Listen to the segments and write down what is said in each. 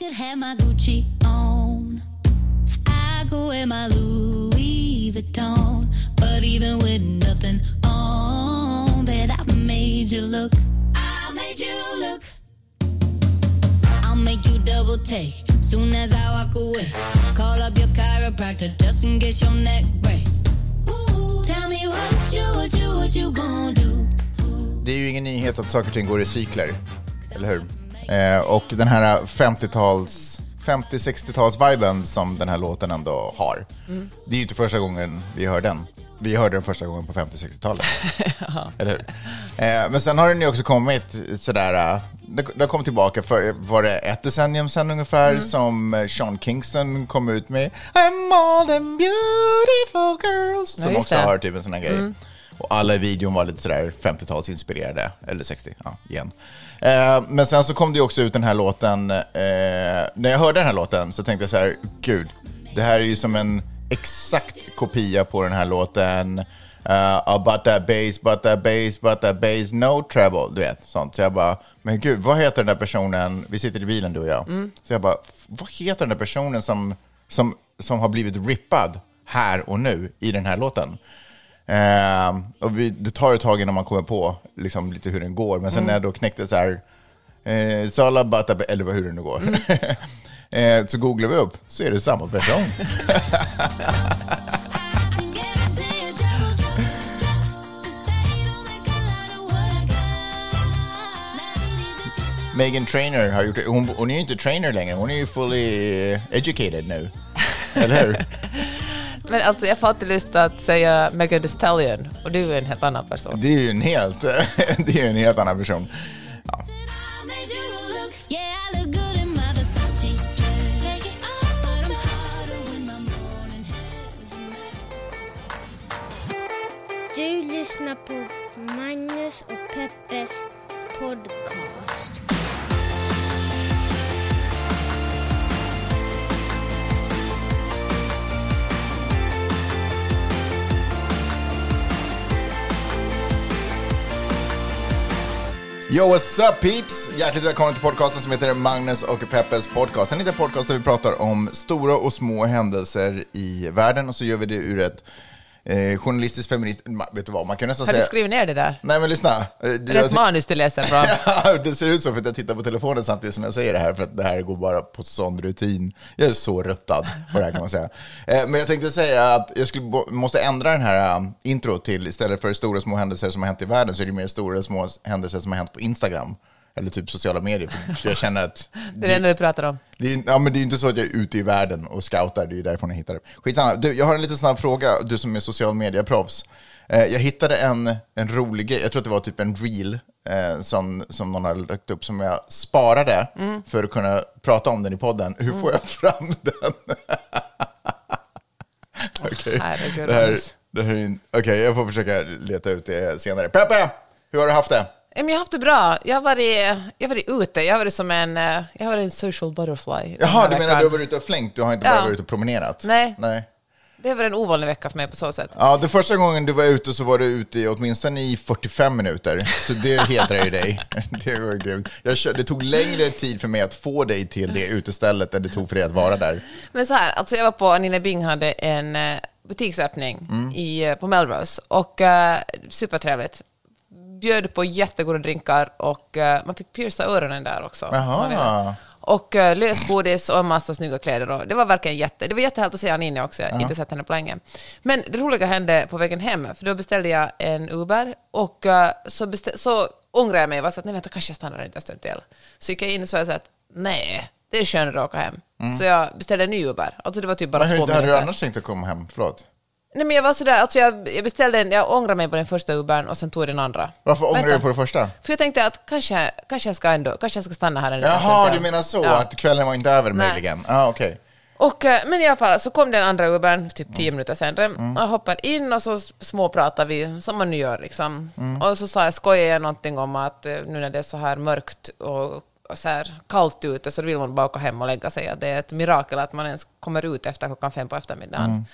could have my Gucci on. I go wear my Louis Vuitton. But even with nothing on, bet I made you look. I made you look. I'll make you double take soon as I walk away. Call up your chiropractor just in case your neck break. Ooh, tell me what you, what you, what you gonna do. Det är ju ingen nyhet att saker och ting går i cykler, eller hur? Eh, och den här 50-tals, 50-60-tals-viben som den här låten ändå har. Det är ju inte första gången vi hör den. Vi hörde den första gången på 50-60-talet. Eller hur? Eh, men sen har den ju också kommit sådär, eh, det kom tillbaka för, var det ett decennium sen ungefär som eh, Sean Kingston kom ut med I'm all them beautiful girls. Som just också det. har typ en sån här grej. Och alla i videon var lite sådär 50-talsinspirerade, eller 60, ja, igen. Eh, men sen så kom det ju också ut den här låten, eh, när jag hörde den här låten så tänkte jag så här, gud, det här är ju som en exakt kopia på den här låten uh, But that bass, but that bass, but that bass, no trouble, du vet, sånt. Så jag bara, men gud, vad heter den där personen, vi sitter i bilen du och jag, så jag bara, "F- vad heter den där personen som, som, som har blivit rippad här och nu i den här låten? Eh, och vi, det tar ett tag innan man kommer på liksom, lite hur den går, men sen när jag då knäckte så här, eh, about that, eller hur det nu går, eh, så googlar vi upp, så är det samma person. Megan Trainer har gjort det. Hon, hon är ju inte trainer längre, hon är ju fully educated nu. Eller hur? Men alltså jag får alltid lust att säga Megan Thee Stallion och du är en helt annan person. Det är ju en helt, det är en helt annan person. Ja. Du lyssnar på Magnus och Peppes podcast. Yo, what's up peeps? Hjärtligt välkommen till podcasten som heter Magnus och Peppes podcast. En liten podcast där vi pratar om stora och små händelser i världen och så gör vi det ur ett eh, journalistiskt feminist... Ma- Vet du vad, man kan nästan Har du säga... skrivit ner det där? Nej men lyssna. Eh, Är det ett jag- manus du läser från? Ja, det ser ut så för att jag tittar på telefonen samtidigt som jag säger det här, för att det här går bara på sån rutin. Jag är så ruttad på det här kan man säga. Eh, Men jag tänkte säga att jag skulle, måste ändra den här um, intro till, istället för stora små händelser som har hänt i världen, så är det mer stora små händelser som har hänt på Instagram. Eller typ sociala medier. För jag känner att... Det är det enda du pratar om. Det är, ja, men det är inte så att jag är ute i världen och scoutar, det är därifrån jag hittar det. Skitsamma, du, jag har en liten snabb fråga, du som är social media-proffs. Eh, jag hittade en, en rolig grej, jag tror att det var typ en reel eh, som, som någon hade lagt upp, som jag sparade Mm. för att kunna prata om den i podden. Hur får jag fram den? Okej, herregud, det här, det här är okej, jag får försöka leta ut det senare. Peppe, hur har du haft det? Jag har haft det bra. Jag har varit, jag har varit ute. Jag har varit som en, eh, jag har varit en social butterfly. den Jaha, du menar du har varit ute och flängt, du har inte Ja. bara varit ute och promenerat? Nej. Nej. Det varit en ovanlig vecka för mig på så sätt. Ja, det första gången du var ute så var du ute i åtminstone i 45 minuter. Så det hedrar ju dig. Det var grymt. Jag kör, det tog längre tid för mig att få dig till det utestället än det tog för dig att vara där. Men så här, alltså jag var på, Nina Bing hade en eh, butiksöppning Mm. i, eh, på Melrose och uh, supertrevligt. Bjöd på jättegoda drinkar och eh, man fick pierca öronen där också. Jaha. Och uh, lösgodis och en massa snygga kläder. Och det var verkligen jätte, det var jättehärligt att se Anine också, jag har inte sett henne på länge. Men det roliga hände på vägen hem, för då beställde jag en Uber och eh, så, beställ, så ångrade jag mig och var så att nej vänta, kanske jag stannar en stund till. Så gick jag in och så att nej, det är skönare att åka hem. Så jag beställde en ny Uber. Alltså det var typ bara Men två hur hade minuter. du annars tänkt att komma hem? Förlåt. Nej men jag var sådär, alltså jag, jag beställde en, jag ångrade mig på den första Ubern och sen tog den andra. Varför ångrar Vänta. du på det första? För jag tänkte att kanske, kanske jag ska ändå, kanske jag ska stanna här en liten Jaha, du menar så, Ja. att kvällen var inte över Nej. möjligen? Ah, okej. Och, eh, men i alla fall, så kom den andra Ubern typ Mm. tio minuter senare. Och jag hoppar in och så småpratar vi, som man nu gör liksom. Mm. Och så sa jag, skojar jag någonting om att eh, nu när det är så här mörkt och, och så här kallt ute så vill man bara åka hem och lägga sig. Att det är ett mirakel att man ens kommer ut efter klockan fem på eftermiddagen.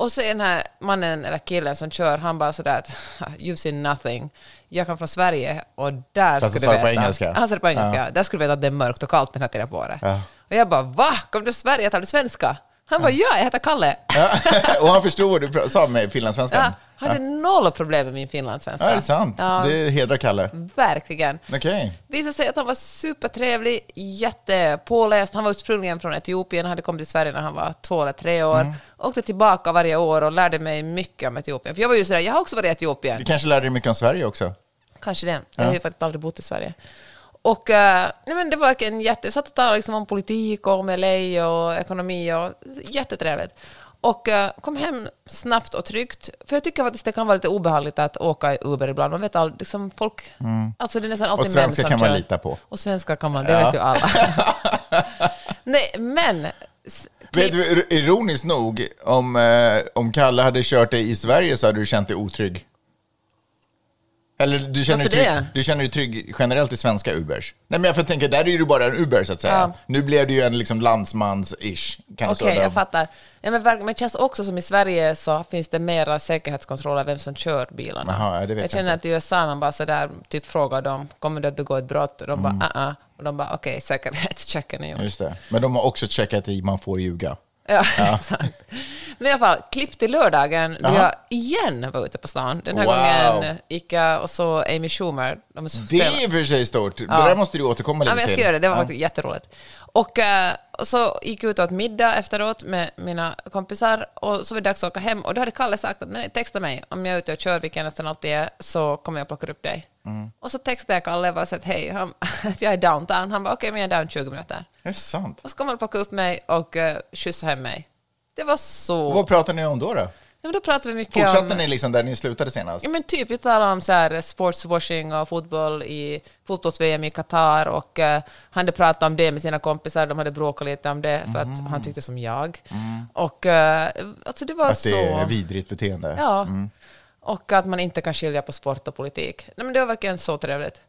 Och så den här mannen eller killen som kör, han bara sådär att you've seen nothing. Jag kommer från Sverige och där Fast ska han du sa det veta. på engelska. Han sa det på engelska. Där skulle du veta att det är mörkt och kallt den här tiden på året. Ja. Och jag bara, va? Kom du till Sverige? Talar du svenska? Han bara, ja, jag heter Kalle. Ja. och han förstod vad du sa med finlandssvenskan? Ja, han hade noll problem med min finlandssvenska. Ja, är det sant? Ja, Det hedrar Kalle. verkligen. Okej. Visade sig att han var supertrevlig, jättepåläst. Han var ursprungligen från Etiopien, hade kommit till Sverige när han var två eller tre år. Mm. Åkte tillbaka varje år och lärde mig mycket om Etiopien. För jag var ju sådär, jag har också varit i Etiopien. Du kanske lärde dig mycket om Sverige också? Kanske det. Jag har ju faktiskt aldrig bott i Sverige. Och eh, nej men det var verkligen jätte... Vi satt och talade liksom om politik och om LA och ekonomi och jättetrevligt. Och eh, kom hem snabbt och tryggt. För jag tycker faktiskt det kan vara lite obehagligt att åka i Uber ibland. Man vet aldrig, liksom folk... Alltså det är nästan alltid Mm. Och svenskar kan man lita på. Och svenskar kan man, det Ja. vet ju alla. nej, men... Vet du, ir- ironiskt nog, om, eh, om Kalle hade kört dig i Sverige så hade du känt dig otrygg. Eller du känner, dig Varför trygg, det? du känner dig trygg generellt i svenska Ubers? Nej men jag får tänka, där är ju du bara en Uber så att säga. Ja. Nu blev du ju en liksom landsmans-ish. Okej, säga. jag fattar. Ja, men, men det känns också som i Sverige så finns det mera säkerhetskontroll av vem som kör bilarna. Jaha, ja, det vet jag jag känner inte. att i USA man bara sådär, typ frågar dem, kommer du att begå ett brott? Och de Mm. bara, uh-uh. Och de bara, okej, säkerhetschecken är gjord. Just det. Men de har också checkat i man får ljuga. Ja, exakt. Men i alla fall, klipp till lördagen då jag igen var ute på stan. Den här Wow. gången gick jag och så Amy Schumer. De Det är i och för sig stort. Det Ja. där måste du återkomma lite Ja, men jag ska till. göra det. Det var Ja. faktiskt jätteroligt. Och, eh, och så gick jag ut och åt middag efteråt med mina kompisar och så var det dags att åka hem. Och då hade Kalle sagt att nej, texta mig om jag är ute och kör, vilken jag nästan alltid är, så kommer jag plocka upp dig. Mm. Och så textade jag Kalle och bara sagt hej, han, att jag är downtown. Han bara okej, men jag är down 20 minuter. Är det sant? Och så kom han plocka upp mig och uh, skjutsa hem mig. Det var så... Vad pratar ni om då? då? Ja, men då pratade vi mycket Fortsatte om... ni liksom där ni slutade senast? Ja, men typ, vi talade om så här sportswashing och fotboll i fotbolls-VM i Qatar och uh, han hade pratat om det med sina kompisar, de hade bråkat lite om det för att han tyckte som jag. Och uh, alltså det var Mm. Att så... det är vidrigt beteende? Ja. Och att man inte kan skilja på sport och politik. Nej, men det var verkligen så trevligt.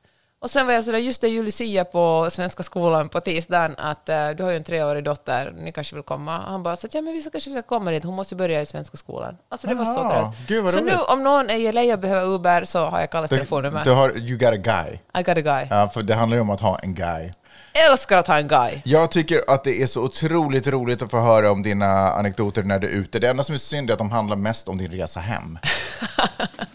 Och sen var jag sådär, just det ju Lucia på Svenska skolan på tisdagen, att eh, du har ju en treårig dotter, ni kanske vill komma? Han bara, så att, ja men vi ska kanske ska komma dit, hon måste börja i Svenska skolan. Alltså det var så trevligt. så nu roligt. om någon är i LA och behöver Uber så har jag Kalles telefonnummer. du har, you got a guy. I got a guy. Ja, för det handlar ju om att ha en guy. Älskar att ha en guy. Jag tycker att det är så otroligt roligt att få höra om dina anekdoter när du är ute. Det enda som är synd är att de handlar mest om din resa hem.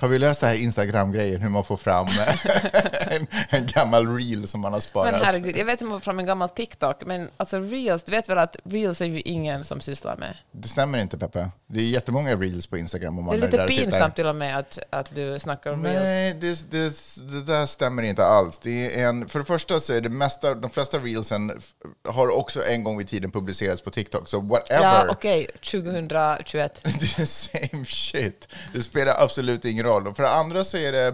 Har vi löst det här Instagram-grejen, hur man får fram en, en gammal reel som man har sparat? Men herregud, jag vet hur man får fram en gammal TikTok, men alltså reels, du vet väl att reels är ju ingen som sysslar med. Det stämmer inte, Peppe. Det är jättemånga reels på Instagram. Om Det man är lite pinsamt till och med att, att du snackar om reels. Nej, det, det, det där stämmer inte alls. Det är en, för det första så är det mesta, de flesta reelsen har också en gång i tiden publicerats på TikTok, så whatever. Ja, okej, 2021. Det är same shit. Det spelar absolut ingen roll. Och för det andra så är det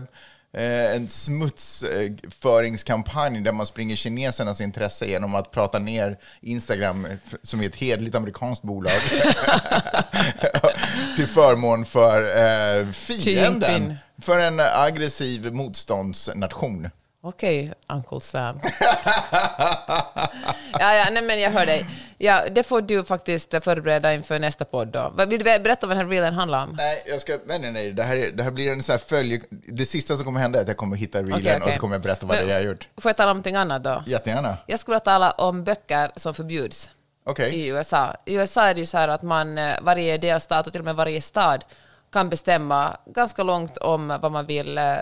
eh, en smutsföringskampanj där man springer kinesernas intresse genom att prata ner Instagram, som är ett hedligt amerikanskt bolag, till förmån för eh, fienden, för en aggressiv motståndsnation. Okej, Uncle Sam. ja, ja, nej, men jag hör dig. Ja, det får du faktiskt förbereda inför nästa podd då. Vill du berätta vad den här reelen handlar om? Nej, jag ska, nej, nej, nej. Det här, är, det här blir en sån här följe... Det sista som kommer hända är att jag kommer hitta reelen Okej, och okej. så kommer jag berätta vad Men det är jag har gjort. Får jag tala om någonting annat då? Jättegärna. Jag skulle tala om böcker som förbjuds Okej. i USA. I USA är det ju så här att man, eh, varje delstat och till och med varje stad kan bestämma ganska långt om vad man vill eh,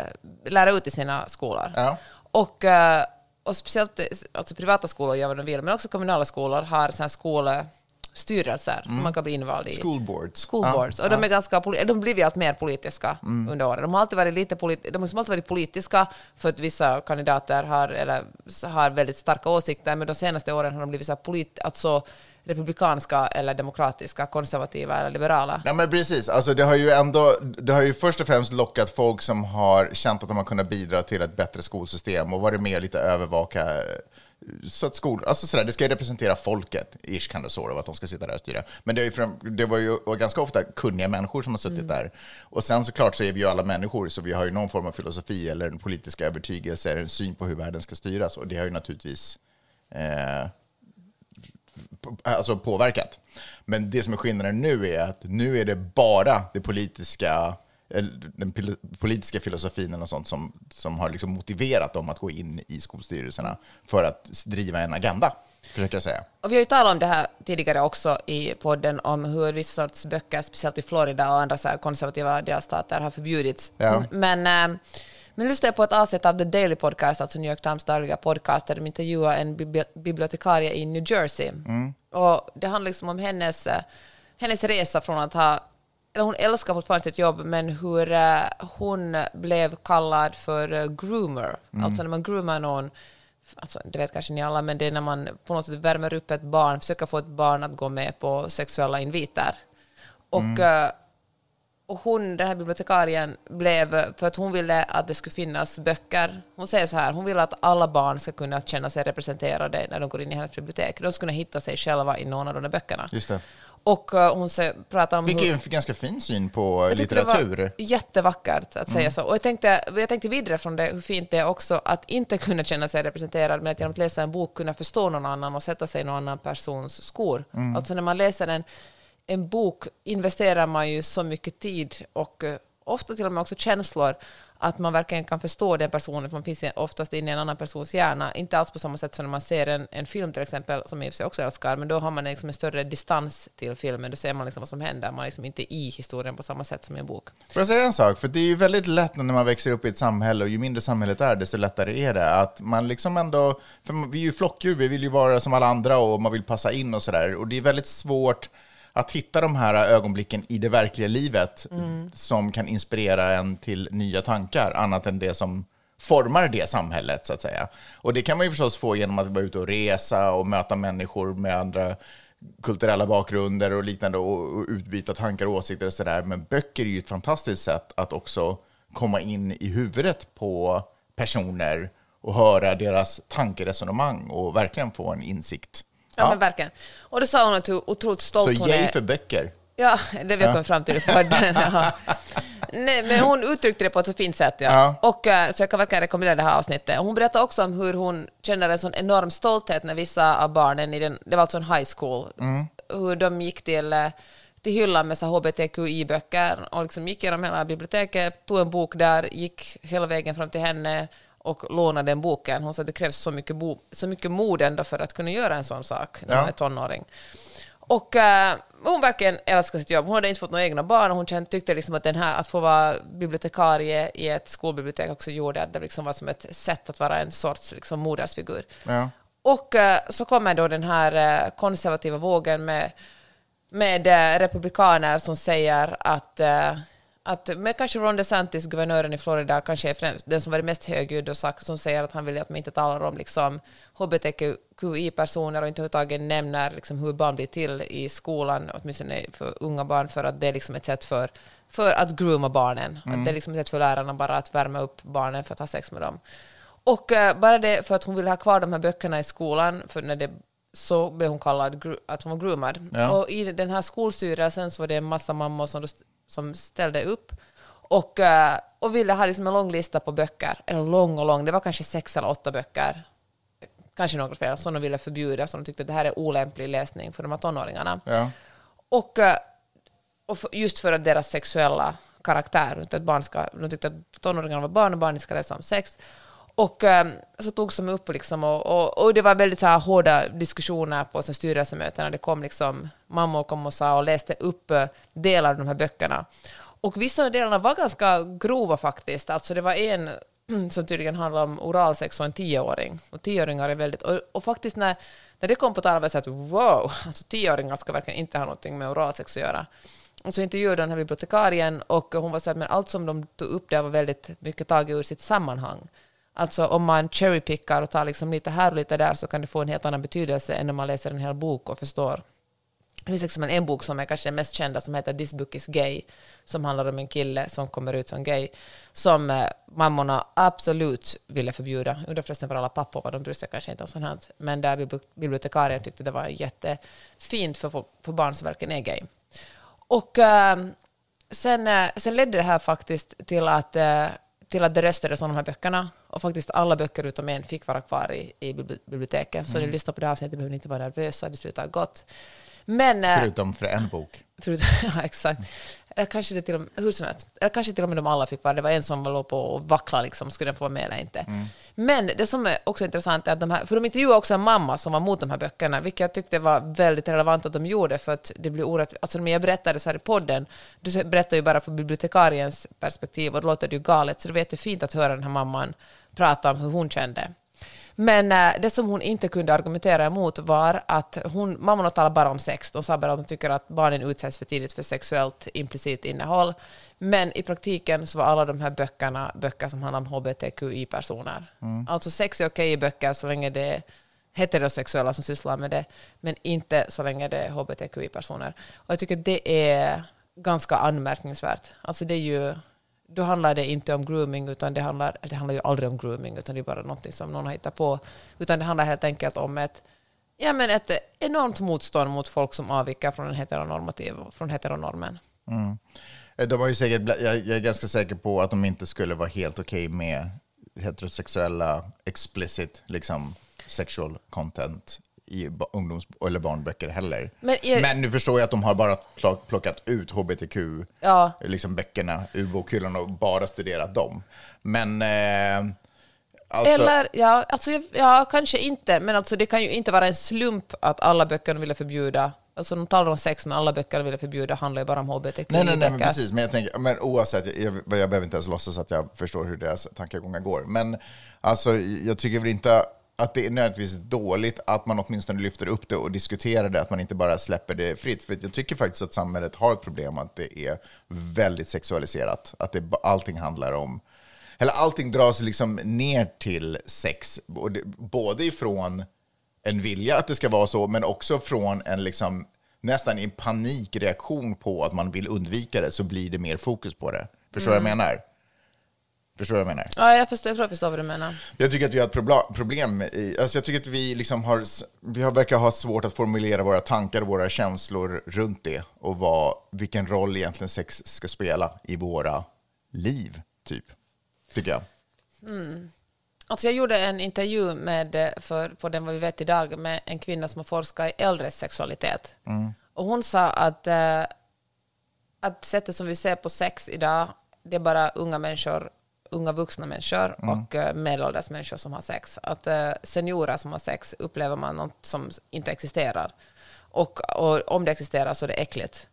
lära ut i sina skolor. Ja. Och, eh, och speciellt eh, alltså privata skolor gör vad de vill, men också kommunala skolor har skolor här skolstyrelser som man kan bli invald i. School boards. School boards. Och de, är ganska, poli- de blir allt mer politiska Mm. under åren. De har alltid varit lite polit- de har liksom alltid varit politiska för att vissa kandidater har, eller, har väldigt starka åsikter, men de senaste åren har de blivit så här polit- alltså republikanska eller demokratiska, konservativa eller liberala. Ja, men precis. Alltså, det, har ju ändå, det har ju först och främst lockat folk som har känt att de har kunnat bidra till ett bättre skolsystem och varit med lite övervaka så att skol, alltså sådär, det ska representera folket, ish kan det så då, att de ska sitta där och styra. Men det, är ju fram, det var ju ganska ofta kunniga människor som har suttit där. Och sen såklart så är vi ju alla människor, så vi har ju någon form av filosofi eller en politisk övertygelse, eller en syn på hur världen ska styras. Och det har ju naturligtvis eh, alltså påverkat. Men det som är skillnaden nu är att nu är det bara det politiska den politiska filosofin och sånt som, som har liksom motiverat dem att gå in i skolstyrelserna för att driva en agenda, försöker jag säga. Och vi har ju talat om det här tidigare också i podden, om hur vissa sorts böcker, speciellt i Florida och andra så konservativa delstater, har förbjudits. Ja. Men, eh, men lyssnade jag på ett avsnitt av The Daily Podcast, alltså New York Times dagliga podcast, där de intervjuade en bibli- bibliotekarie i New Jersey. Och det handlar liksom om hennes, eh, hennes resa från att ha eller hon älskar fortfarande sitt jobb, men hur eh, hon blev kallad för eh, groomer. Alltså när man groomar någon, alltså det vet kanske ni alla, men det är när man på något sätt värmer upp ett barn, försöker få ett barn att gå med på sexuella inviter. Och, eh, och hon, den här bibliotekarien, blev, för att hon ville att det skulle finnas böcker, hon säger så här, hon vill att alla barn ska kunna känna sig representerade när de går in i hennes bibliotek. De ska kunna hitta sig själva i någon av de där böckerna. Just det. Och eh, hon pratar om Vilket hur... är en ganska fin syn på Jag litteratur. Det var jättevackert att säga så. Och jag tänkte, jag tänkte vidare från det, hur fint det är också att inte kunna känna sig representerad, men att genom att läsa en bok kunna förstå någon annan och sätta sig i någon annan persons skor. Alltså när man läser en, en bok investerar man ju så mycket tid och eh, ofta till och med också känslor att man verkligen kan förstå den personen, för man finns oftast inne i en annan persons hjärna. Inte alls på samma sätt som när man ser en, en film till exempel, som jag i och för sig också älskar, men då har man liksom en större distans till filmen, då ser man liksom vad som händer, man är liksom inte i historien på samma sätt som i en bok. Får jag säga en sak? För det är ju väldigt lätt när man växer upp i ett samhälle, och ju mindre samhället är, desto lättare är det. Att man liksom ändå, för vi är ju flockdjur, vi vill ju vara som alla andra och man vill passa in och sådär. Och det är väldigt svårt att hitta de här ögonblicken i det verkliga livet som kan inspirera en till nya tankar, annat än det som formar det samhället, så att säga. Och det kan man ju förstås få genom att vara ute och resa och möta människor med andra kulturella bakgrunder och liknande och, och utbyta tankar och åsikter och sådär. Men böcker är ju ett fantastiskt sätt att också komma in i huvudet på personer och höra deras tankeresonemang och verkligen få en insikt. Ja, men verkligen. Och det sa hon att hur otroligt stolt Så hon yay är. för böcker. Ja, det vi har kommit fram till i podden. Ja. Nej, men hon uttryckte det på ett så fint sätt. Ja. Ja. Och, eh, så jag kan verkligen rekommendera det här avsnittet. Hon berättade också om hur hon känner en sån enorm stolthet när vissa av barnen i den, det var alltså en high school, hur de gick till, eh, till hyllan med hbtqi-böcker och liksom gick genom hela biblioteket, tog en bok där, gick hela vägen fram till henne och lånade den boken. Hon sa att det krävs så mycket, bo, så mycket mod ändå för att kunna göra en sån sak när Ja. man är tonåring. Och eh, hon verkligen älskar sitt jobb. Hon hade inte fått några egna barn och hon kände, tyckte liksom att den här, att få vara bibliotekarie i ett skolbibliotek också gjorde att det liksom var som ett sätt att vara en sorts liksom, modersfigur. Ja. Och eh, så kommer då den här eh, konservativa vågen med, med republikaner som säger att, att med kanske Ron DeSantis, guvernören i Florida, kanske är främst, den som varit mest högljudd och sagt, som säger att han vill att man inte talar om liksom, hbtqi-personer och inte överhuvudtaget nämner liksom, hur barn blir till i skolan, åtminstone för unga barn, för att det är liksom ett sätt för, för att grooma barnen. Att det är liksom ett sätt för lärarna bara att värma upp barnen för att ha sex med dem. Och eh, bara det för att hon ville ha kvar de här böckerna i skolan, för när det så blev hon kallad att hon var groomad. Ja. Och i den här skolstyrelsen så var det en massa mammor som, som ställde upp och, eh, och ville ha liksom en lång lista på böcker. Eller lång och lång, det var kanske sex eller åtta böcker. Kanske några fler som de ville förbjuda, som de tyckte att det här är olämplig läsning för de här tonåringarna. Ja. Och, eh, och för, just för att deras sexuella karaktär, att barn ska, de tyckte att tonåringarna var barn och barn ska läsa om sex. Och ehm, så togs de upp liksom och, och, och det var väldigt så här hårda diskussioner på sen styrelsemötena. Det kom liksom, mammor kom och sa och läste upp eh, delar av de här böckerna. Och vissa av delarna var ganska grova faktiskt. Alltså det var en som tydligen handlar om oralsex och en tioåring. Och tioåringar är väldigt... Och, och faktiskt när, när det kom på tal var det så att wow, alltså tioåringar ska verkligen inte ha någonting med oralsex att göra. Och så intervjuade den här bibliotekarien och hon var så att men allt som de tog upp där var väldigt mycket taget ur sitt sammanhang. Alltså om man cherrypickar och tar liksom lite här och lite där så kan det få en helt annan betydelse än om man läser en hel bok och förstår det finns liksom en, bok som är kanske den mest kända som heter This book is gay, som handlar om en kille som kommer ut som gay, som eh, mammorna absolut ville förbjuda. Undrar förresten var alla pappor var, de bryr sig kanske inte om sånt här. Men där bibliotekarien tyckte det var jättefint för, för barn som verkligen är gay. Och eh, sen, eh, sen ledde det här faktiskt till att, eh, till att det röstades om de här böckerna. Och faktiskt alla böcker utom en fick vara kvar i, i bibli- biblioteket. Så ni lyssnar på det här avsnittet behöver ni inte vara nervösa, det slutar gott. Men, eh, Förutom för en bok. Förut, ja, exakt. Eller kanske det till och med, hur som helst, eller kanske till och med de alla fick vara, det var en som låg på och vackla liksom, skulle den få vara med eller inte. Men det som är också intressant är att de här, för de intervjuade också en mamma som var mot de här böckerna, vilket jag tyckte var väldigt relevant att de gjorde, för att det blir orätt, alltså när jag berättade så här i podden, du berättar ju bara från bibliotekariens perspektiv och då låter det ju galet, så det var jättefint att höra den här mamman prata om hur hon kände. Men eh, det som hon inte kunde argumentera emot var att hon, mamman talade bara om sex. De sa bara att de tycker att barnen utsätts för tidigt för sexuellt implicit innehåll. Men i praktiken så var alla de här böckerna böcker som handlar om hbtqi-personer. Alltså sex är okej i böcker så länge det är heterosexuella som sysslar med det, men inte så länge det är hbtqi-personer. Och jag tycker det är ganska anmärkningsvärt. Alltså det är ju då handlar det inte om grooming, utan det handlar, det handlar ju aldrig om grooming, utan det är bara något som någon har hittat på. Utan det handlar helt enkelt om ett, ja, men ett enormt motstånd mot folk som avviker från, en heteronormativ, från heteronormen. Mm. Eh, de har ju säkert, jag jag är ganska säker på att de inte skulle vara helt okej okay med heterosexuella, explicit, liksom sexual content i ungdoms eller barnböcker heller. Men jag- Men nu förstår jag att de har bara plock- plockat ut hbtq, Ja. liksom böckerna ur bokhyllan och bara studerat dem. Men eh, alltså, Eller, ja, alltså, ja, kanske inte, men alltså, det kan ju inte vara en slump att alla böcker de ville förbjuda, alltså de talar om sex, men alla böcker de ville förbjuda handlar ju bara om hbtqi Nej, nej, nej, men precis. Men jag tänker, men oavsett, jag, jag, jag behöver inte ens låtsas att jag förstår hur deras tankegångar går. Men alltså, jag tycker väl inte att det är nödvändigtvis dåligt att man åtminstone lyfter upp det och diskuterar det, att man inte bara släpper det fritt. För jag tycker faktiskt att samhället har ett problem att det är väldigt sexualiserat. Att det, allting handlar om eller allting dras liksom ner till sex, både ifrån en vilja att det ska vara så, men också från en liksom, nästan en panikreaktion på att man vill undvika det, så blir det mer fokus på det. Förstår du vad jag menar? Förstår du vad jag menar? Ja, jag, förstår, jag tror jag förstår vad du menar. Jag tycker att vi har ett problem i, alltså jag tycker att vi liksom har, vi har, verkar ha svårt att formulera våra tankar och våra känslor runt det och vad, vilken roll egentligen sex ska spela i våra liv, typ. Tycker jag. Alltså jag gjorde en intervju med, för, på den vad vi vet idag med en kvinna som har forskat i äldres sexualitet. Och hon sa att, eh, att sättet som vi ser på sex idag, det är bara unga människor, unga vuxna människor och eh, medelålders människor som har sex. Att eh, seniorer som har sex upplever man något som inte existerar. Och, och om det existerar så är det äckligt.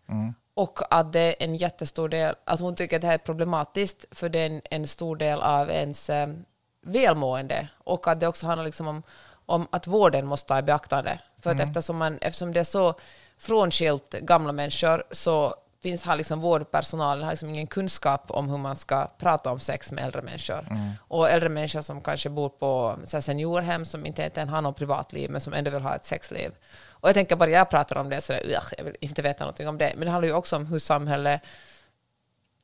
Och att det är en jättestor del, alltså hon tycker att det här är problematiskt för det är en, en stor del av ens eh, välmående och att det också handlar liksom om, om att vården måste ta i beaktande. För att eftersom, man, eftersom det är så frånskilt gamla människor så finns här liksom vårdpersonalen har liksom ingen kunskap om hur man ska prata om sex med äldre människor. Och äldre människor som kanske bor på så seniorhem som inte ens har något privatliv men som ändå vill ha ett sexliv. Och jag tänker bara jag pratar om det så där, "Ugh, jag vill inte veta någonting om det. Men det handlar ju också om hur samhället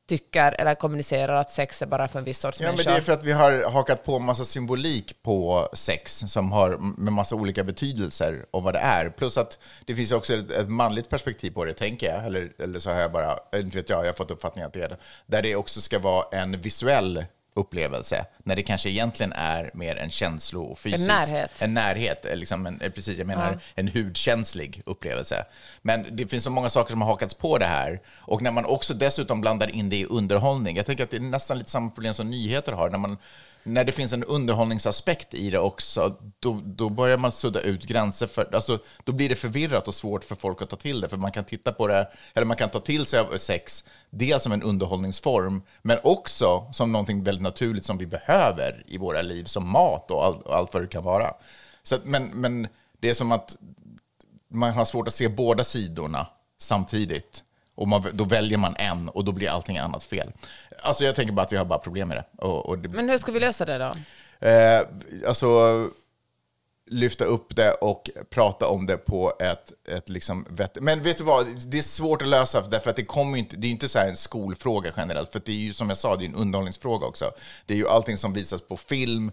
tycker eller kommunicerar att sex är bara för en viss sorts Ja, men människor. det är för att vi har hakat på massa symbolik på sex som har med massa olika betydelser och vad det är. Plus att det finns också ett, ett manligt perspektiv på det, tänker jag. Eller, eller så har jag bara, inte vet jag, jag har fått uppfattningen att det är det. Där det också ska vara en visuell upplevelse, när det kanske egentligen är mer en känslo och fysisk... närhet. En närhet, eh, liksom en, eh, precis, jag menar en hudkänslig upplevelse. Men det finns så många saker som har hakats på det här. Och när man också dessutom blandar in det i underhållning, jag tänker att det är nästan lite samma problem som nyheter har, när man när det finns en underhållningsaspekt i det också, då, då börjar man sudda ut gränser för, alltså, då blir det förvirrat och svårt för folk att ta till det, för man kan titta på det, eller man kan ta till sig av sex, dels som en underhållningsform, men också som någonting väldigt naturligt som vi behöver i våra liv, som mat och allt, och allt vad det kan vara. Så att, men, men det är som att man har svårt att se båda sidorna samtidigt. Och man, då väljer man en och då blir allting annat fel. Alltså jag tänker bara att vi har bara problem med det. Och, och det Men hur ska vi lösa det då? eh, alltså lyfta upp det och prata om det på ett, ett liksom vett. Men vet du vad, det är svårt att lösa därför att det kommer inte, det är inte så en skolfråga generellt, för det är ju som jag sa, det är en underhållningsfråga också. Det är ju allting som visas på film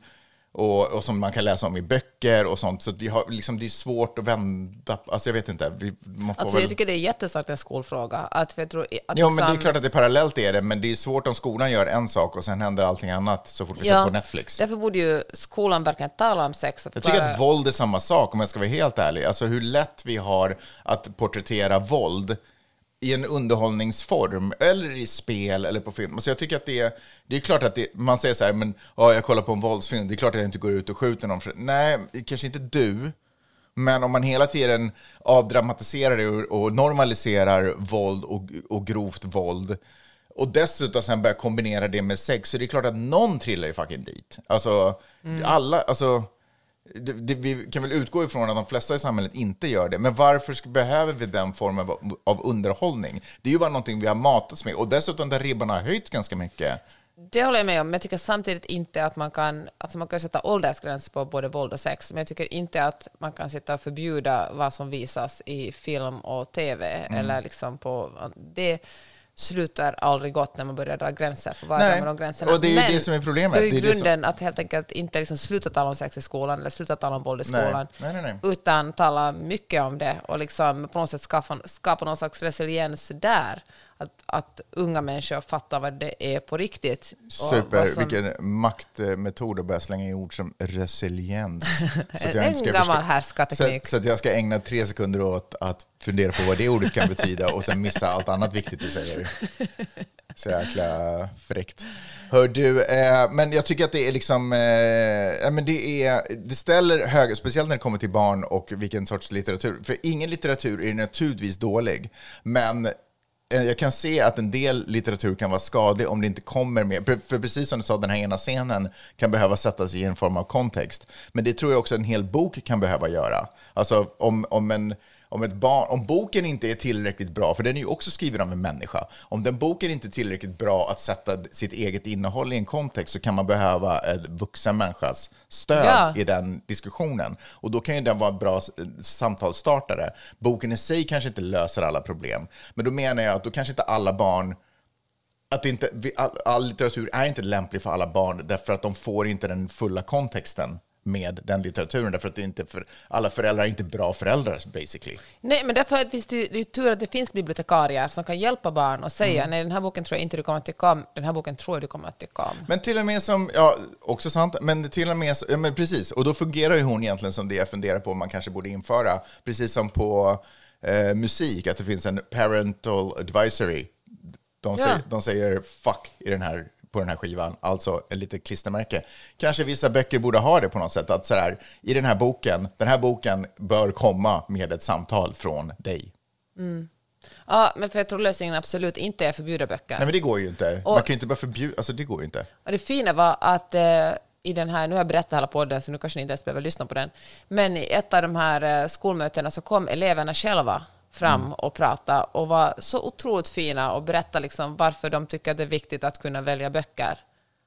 och, och som man kan läsa om i böcker och sånt, så vi har, liksom, det är svårt att vända, alltså jag vet inte. Vi, man får Alltså, väl... jag tycker det är jättestarkt en skolfråga. Att, för jag tror, att Ja, men det är liksom- klart att det är parallellt är det, men det är svårt om skolan gör en sak och sen händer allting annat så fort vi sätter på Netflix. Därför borde ju skolan verkligen tala om sex. Jag tycker att våld är samma sak, om jag ska vara helt ärlig. Alltså hur lätt vi har att porträttera våld i en underhållningsform, eller i spel eller på film. Så jag tycker att det är, det är klart att det, man säger så här, men ja, jag kollar på en våldsfilm, det är klart att jag inte går ut och skjuter någon. Nej, kanske inte du, men om man hela tiden avdramatiserar det och, normaliserar våld och, och grovt våld, och dessutom sen börjar kombinera det med sex, så det är klart att någon trillar ju fucking dit. Alltså, alla, alltså, det, det, vi kan väl utgå ifrån att de flesta i samhället inte gör det, men varför ska, behöver vi den formen av, av underhållning? Det är ju bara någonting vi har matats med, och dessutom där ribban har höjts ganska mycket. Det håller jag med om, men jag tycker samtidigt inte att man kan, alltså man kan sätta åldersgräns på både våld och sex, men jag tycker inte att man kan sitta och förbjuda vad som visas i film och tv, Mm. eller liksom på, det slutar aldrig gott när man börjar dra gränser för vad Nej, de gränserna. och det är ju Men det som är problemet. Det är ju det som- grunden att helt enkelt inte liksom sluta tala om sex i skolan, eller sluta tala om våld i skolan, Nej, nej, nej. utan tala mycket om det och liksom på något sätt skapa, skapa någon slags resiliens där. Att, att unga människor fattar vad det är på riktigt. Super, som- vilken maktmetod att börja slänga i ord som resiliens. Så att En inte ska gammal förstå- härskarteknik. Så, så att jag ska ägna tre sekunder åt att fundera på vad det ordet kan betyda och sen missa allt annat viktigt du säger. Så jäkla fräckt. Hör du, eh, men jag tycker att det är liksom, eh, men det, är, det ställer höga, speciellt när det kommer till barn och vilken sorts litteratur. För ingen litteratur är naturligtvis dålig, men Eh, jag kan se att en del litteratur kan vara skadlig om det inte kommer med, för- precis som du sa, den här ena scenen kan behöva sättas i en form av kontext. Men det tror jag också en hel bok kan behöva göra. Alltså om, om en om, ett barn, om boken inte är tillräckligt bra, för den är ju också skriven av en människa, om den boken inte är tillräckligt bra att sätta sitt eget innehåll i en kontext så kan man behöva en vuxen människas stöd Ja. i den diskussionen. Och då kan ju den vara en bra samtalsstartare. Boken i sig kanske inte löser alla problem, men då menar jag att då kanske inte alla barn att inte, all, all litteratur är inte lämplig för alla barn därför att de får inte den fulla kontexten med den litteraturen, därför att det inte för, alla föräldrar är inte bra föräldrar, basically. Nej, men därför finns det, det är tur att det finns bibliotekarier som kan hjälpa barn och säga Mm. nej, den här boken tror jag inte du kommer att tycka om, den här boken tror jag du kommer att tycka om. Men till och med som, ja, också sant, men till och med, ja, men precis, och då fungerar ju hon egentligen som det jag funderar på om man kanske borde införa, precis som på eh, musik, att det finns en parental advisory. De, Ja. säger, de säger fuck i den här, på den här skivan, alltså ett litet klistermärke. Kanske vissa böcker borde ha det på något sätt, att så här, i den här boken, den här boken bör komma med ett samtal från dig. Ja, men för jag tror lösningen absolut inte är att förbjuda böcker. Nej men det går ju inte. Och- Man kan ju inte bara förbjuda, alltså det går ju inte. Och det fina var att eh, i den här, nu har jag berättat hela podden så nu kanske ni inte ens behöver lyssna på den, men i ett av de här eh, skolmötena så kom eleverna själva fram Mm. och pratade och var så otroligt fina och berättade liksom varför de tycker att det är viktigt att kunna välja böcker.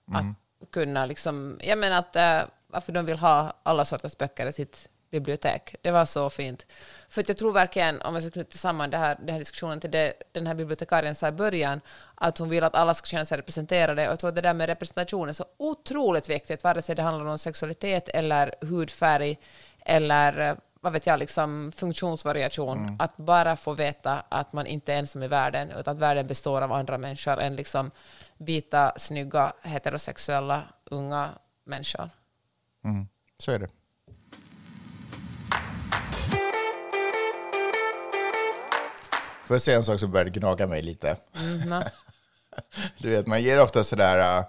Mm. Att kunna liksom, jag menar att eh, varför de vill ha alla sorters böcker i sitt bibliotek. Det var så fint. För jag tror verkligen, om jag ska knyta samman det här, den här diskussionen till det den här bibliotekarien sa i början, att hon vill att alla ska känna sig representerade. Och jag tror att det där med representation är så otroligt viktigt, vare sig det handlar om sexualitet eller hudfärg eller eh, vad vet jag, liksom funktionsvariation. Att bara få veta att man inte är ensam i världen, utan att världen består av andra människor än liksom vita, snygga, heterosexuella, unga människor. Så är det. Får jag säga en sak som började gnaga mig lite? Mhm. Du vet, man ger ofta sådär...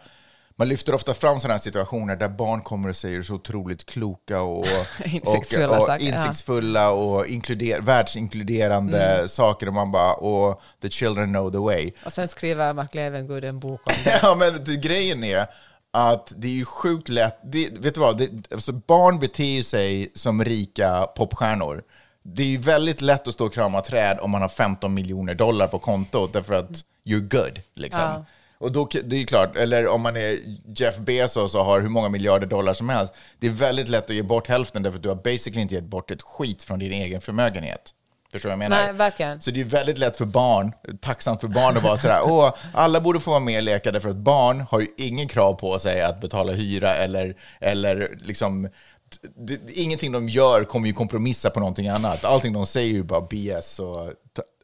Man lyfter ofta fram sådana här situationer där barn kommer och säger så otroligt kloka och, Insiktsfulla och, och insiktsfulla och inkluder, världsinkluderande Mm. saker. Och man bara, och the children know the way. Och sen skriver Mark Levengood en bok om det. Ja, men grejen är att det är ju sjukt lätt. Det, vet du vad? Det, alltså barn beter sig som rika popstjärnor. Det är ju väldigt lätt att stå och krama träd om man har 15 miljoner dollar på kontot, därför att you're good. Liksom. Ja. Och då, det är ju klart, eller om man är Jeff Bezos och har hur många miljarder dollar som helst, det är väldigt lätt att ge bort hälften, därför att du har basically inte gett bort ett skit från din egen förmögenhet. Förstår du vad jag menar? Nej, verkligen. Så det är väldigt lätt för barn, tacksamt för barn att vara sådär, åh, alla borde få vara med och leka, därför att barn har ju ingen krav på sig att betala hyra eller, eller liksom, det, ingenting de gör kommer ju kompromissa på någonting annat. Allting de säger är ju bara BS, och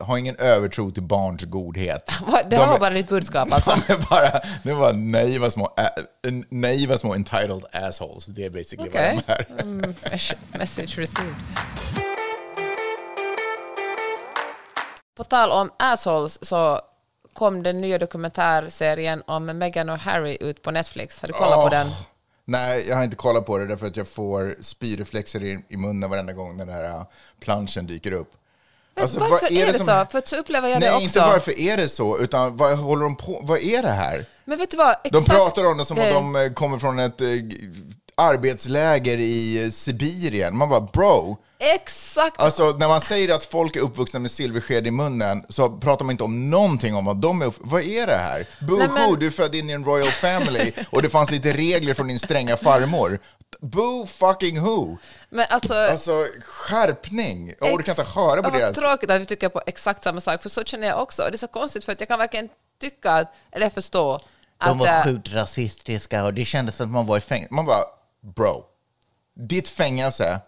ha ingen övertro till barns godhet. Det De var är- bara ditt budskap alltså. De är bara, de var naiva små, naiva små entitled assholes. Det är basically Okej. vad de är. Mm, message received. på tal om assholes så kom den nya dokumentärserien om Meghan och Harry ut på Netflix. Har du kollat på Åh, den? Nej, jag har inte kollat på det därför att jag får spyreflexer i, i munnen varenda gång den här uh, planschen dyker upp. Alltså, varför är det, som- så? För så upplever jag det Nej, också. inte varför är det så, utan vad håller de på, vad är det här? Men vet du vad? De Exakt pratar om det som det- att de eh, kommer från ett eh, arbetsläger i eh, Sibirien. Man bara, bro. Exakt! Alltså, när man säger att folk är uppvuxna med silversked i munnen så pratar man inte om någonting om vad de är. Vad är det här? Boo men- du är född in i en royal family och det fanns lite regler från din stränga farmor. Boo fucking who? Men alltså... Alltså, skärpning! Jag orkar inte höra på deras... tråkigt att vi tycker på exakt samma sak, för så känner jag också. Det är så konstigt, för att jag kan verkligen tycka, att, eller förstå, att... De var äh, sjukt rasistiska och det kändes som att man var i fängelse. Man bara, bro, ditt fängelse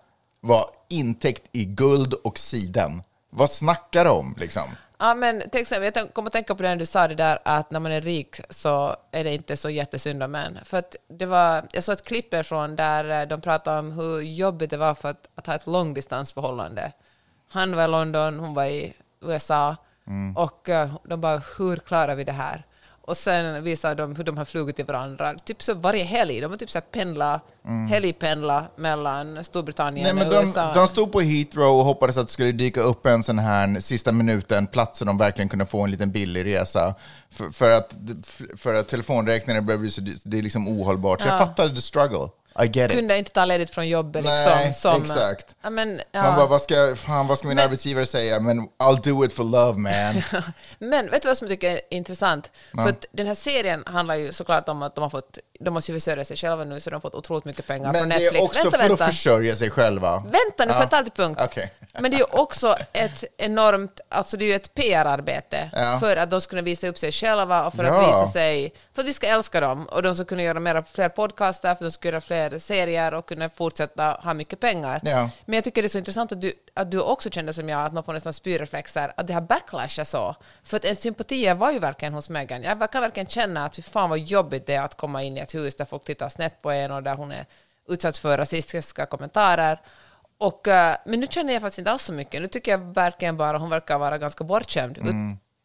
var intäckt i guld och siden. Vad snackar de om liksom? Ja, men till exempel, jag kommer att tänka på det när du sa det där att när man är rik så är det inte så jättesynd om en. För att det var, jag såg ett klipp från där eh, de pratade om hur jobbigt det var för att, att ha ett långdistansförhållande. Han var i London, hon var i USA och eh, de bara, hur klarar vi det här? Och sen visade de hur de har flugit till varandra, typ så varje helg. De har typ så pendla, helgpendla mellan Storbritannien Nej, men och de, USA. de stod på Heathrow och hoppades att det skulle dyka upp en sån här sista minuten plats så de verkligen kunde få en liten billig resa. För, för, att, för att telefonräkningen börjar bli så det är liksom ohållbart. Så jag fattar the struggle. I get it. kunde inte ta ledigt från jobbet. Liksom, Nej, som, exakt. Ja, men, ja. Man bara, vad ska, fan, vad ska min arbetsgivare säga? Men I'll do it for love man. Men vet du vad som jag tycker är intressant? För att den här serien handlar ju såklart om att de har fått, de måste ju försörja sig själva nu, så de har fått otroligt mycket pengar Men från det Netflix. är också vänta, för vänta. att försörja sig själva. Vänta nu, Ja. för att ta till punkt. Okej. Men det är ju också ett enormt, alltså det är ju ett PR-arbete Ja. för att de ska kunna visa upp sig själva och för Ja. att visa sig, för att vi ska älska dem och de ska kunna göra mera, fler podcaster, för de ska göra fler serier och kunna fortsätta ha mycket pengar. Men jag tycker det är så intressant att du, att du också kände som jag, att man får nästan spyreflexer, att det här backlashat så. För att en sympati var ju verkligen hos Meghan. Jag kan verkligen känna att fy fan vad jobbigt det är att komma in i ett hus där folk tittar snett på en och där hon är utsatt för rasistiska kommentarer. Och, eh, men nu känner jag faktiskt inte alls så mycket. Nu tycker jag verkligen bara hon verkar vara ganska bortskämd. Ut-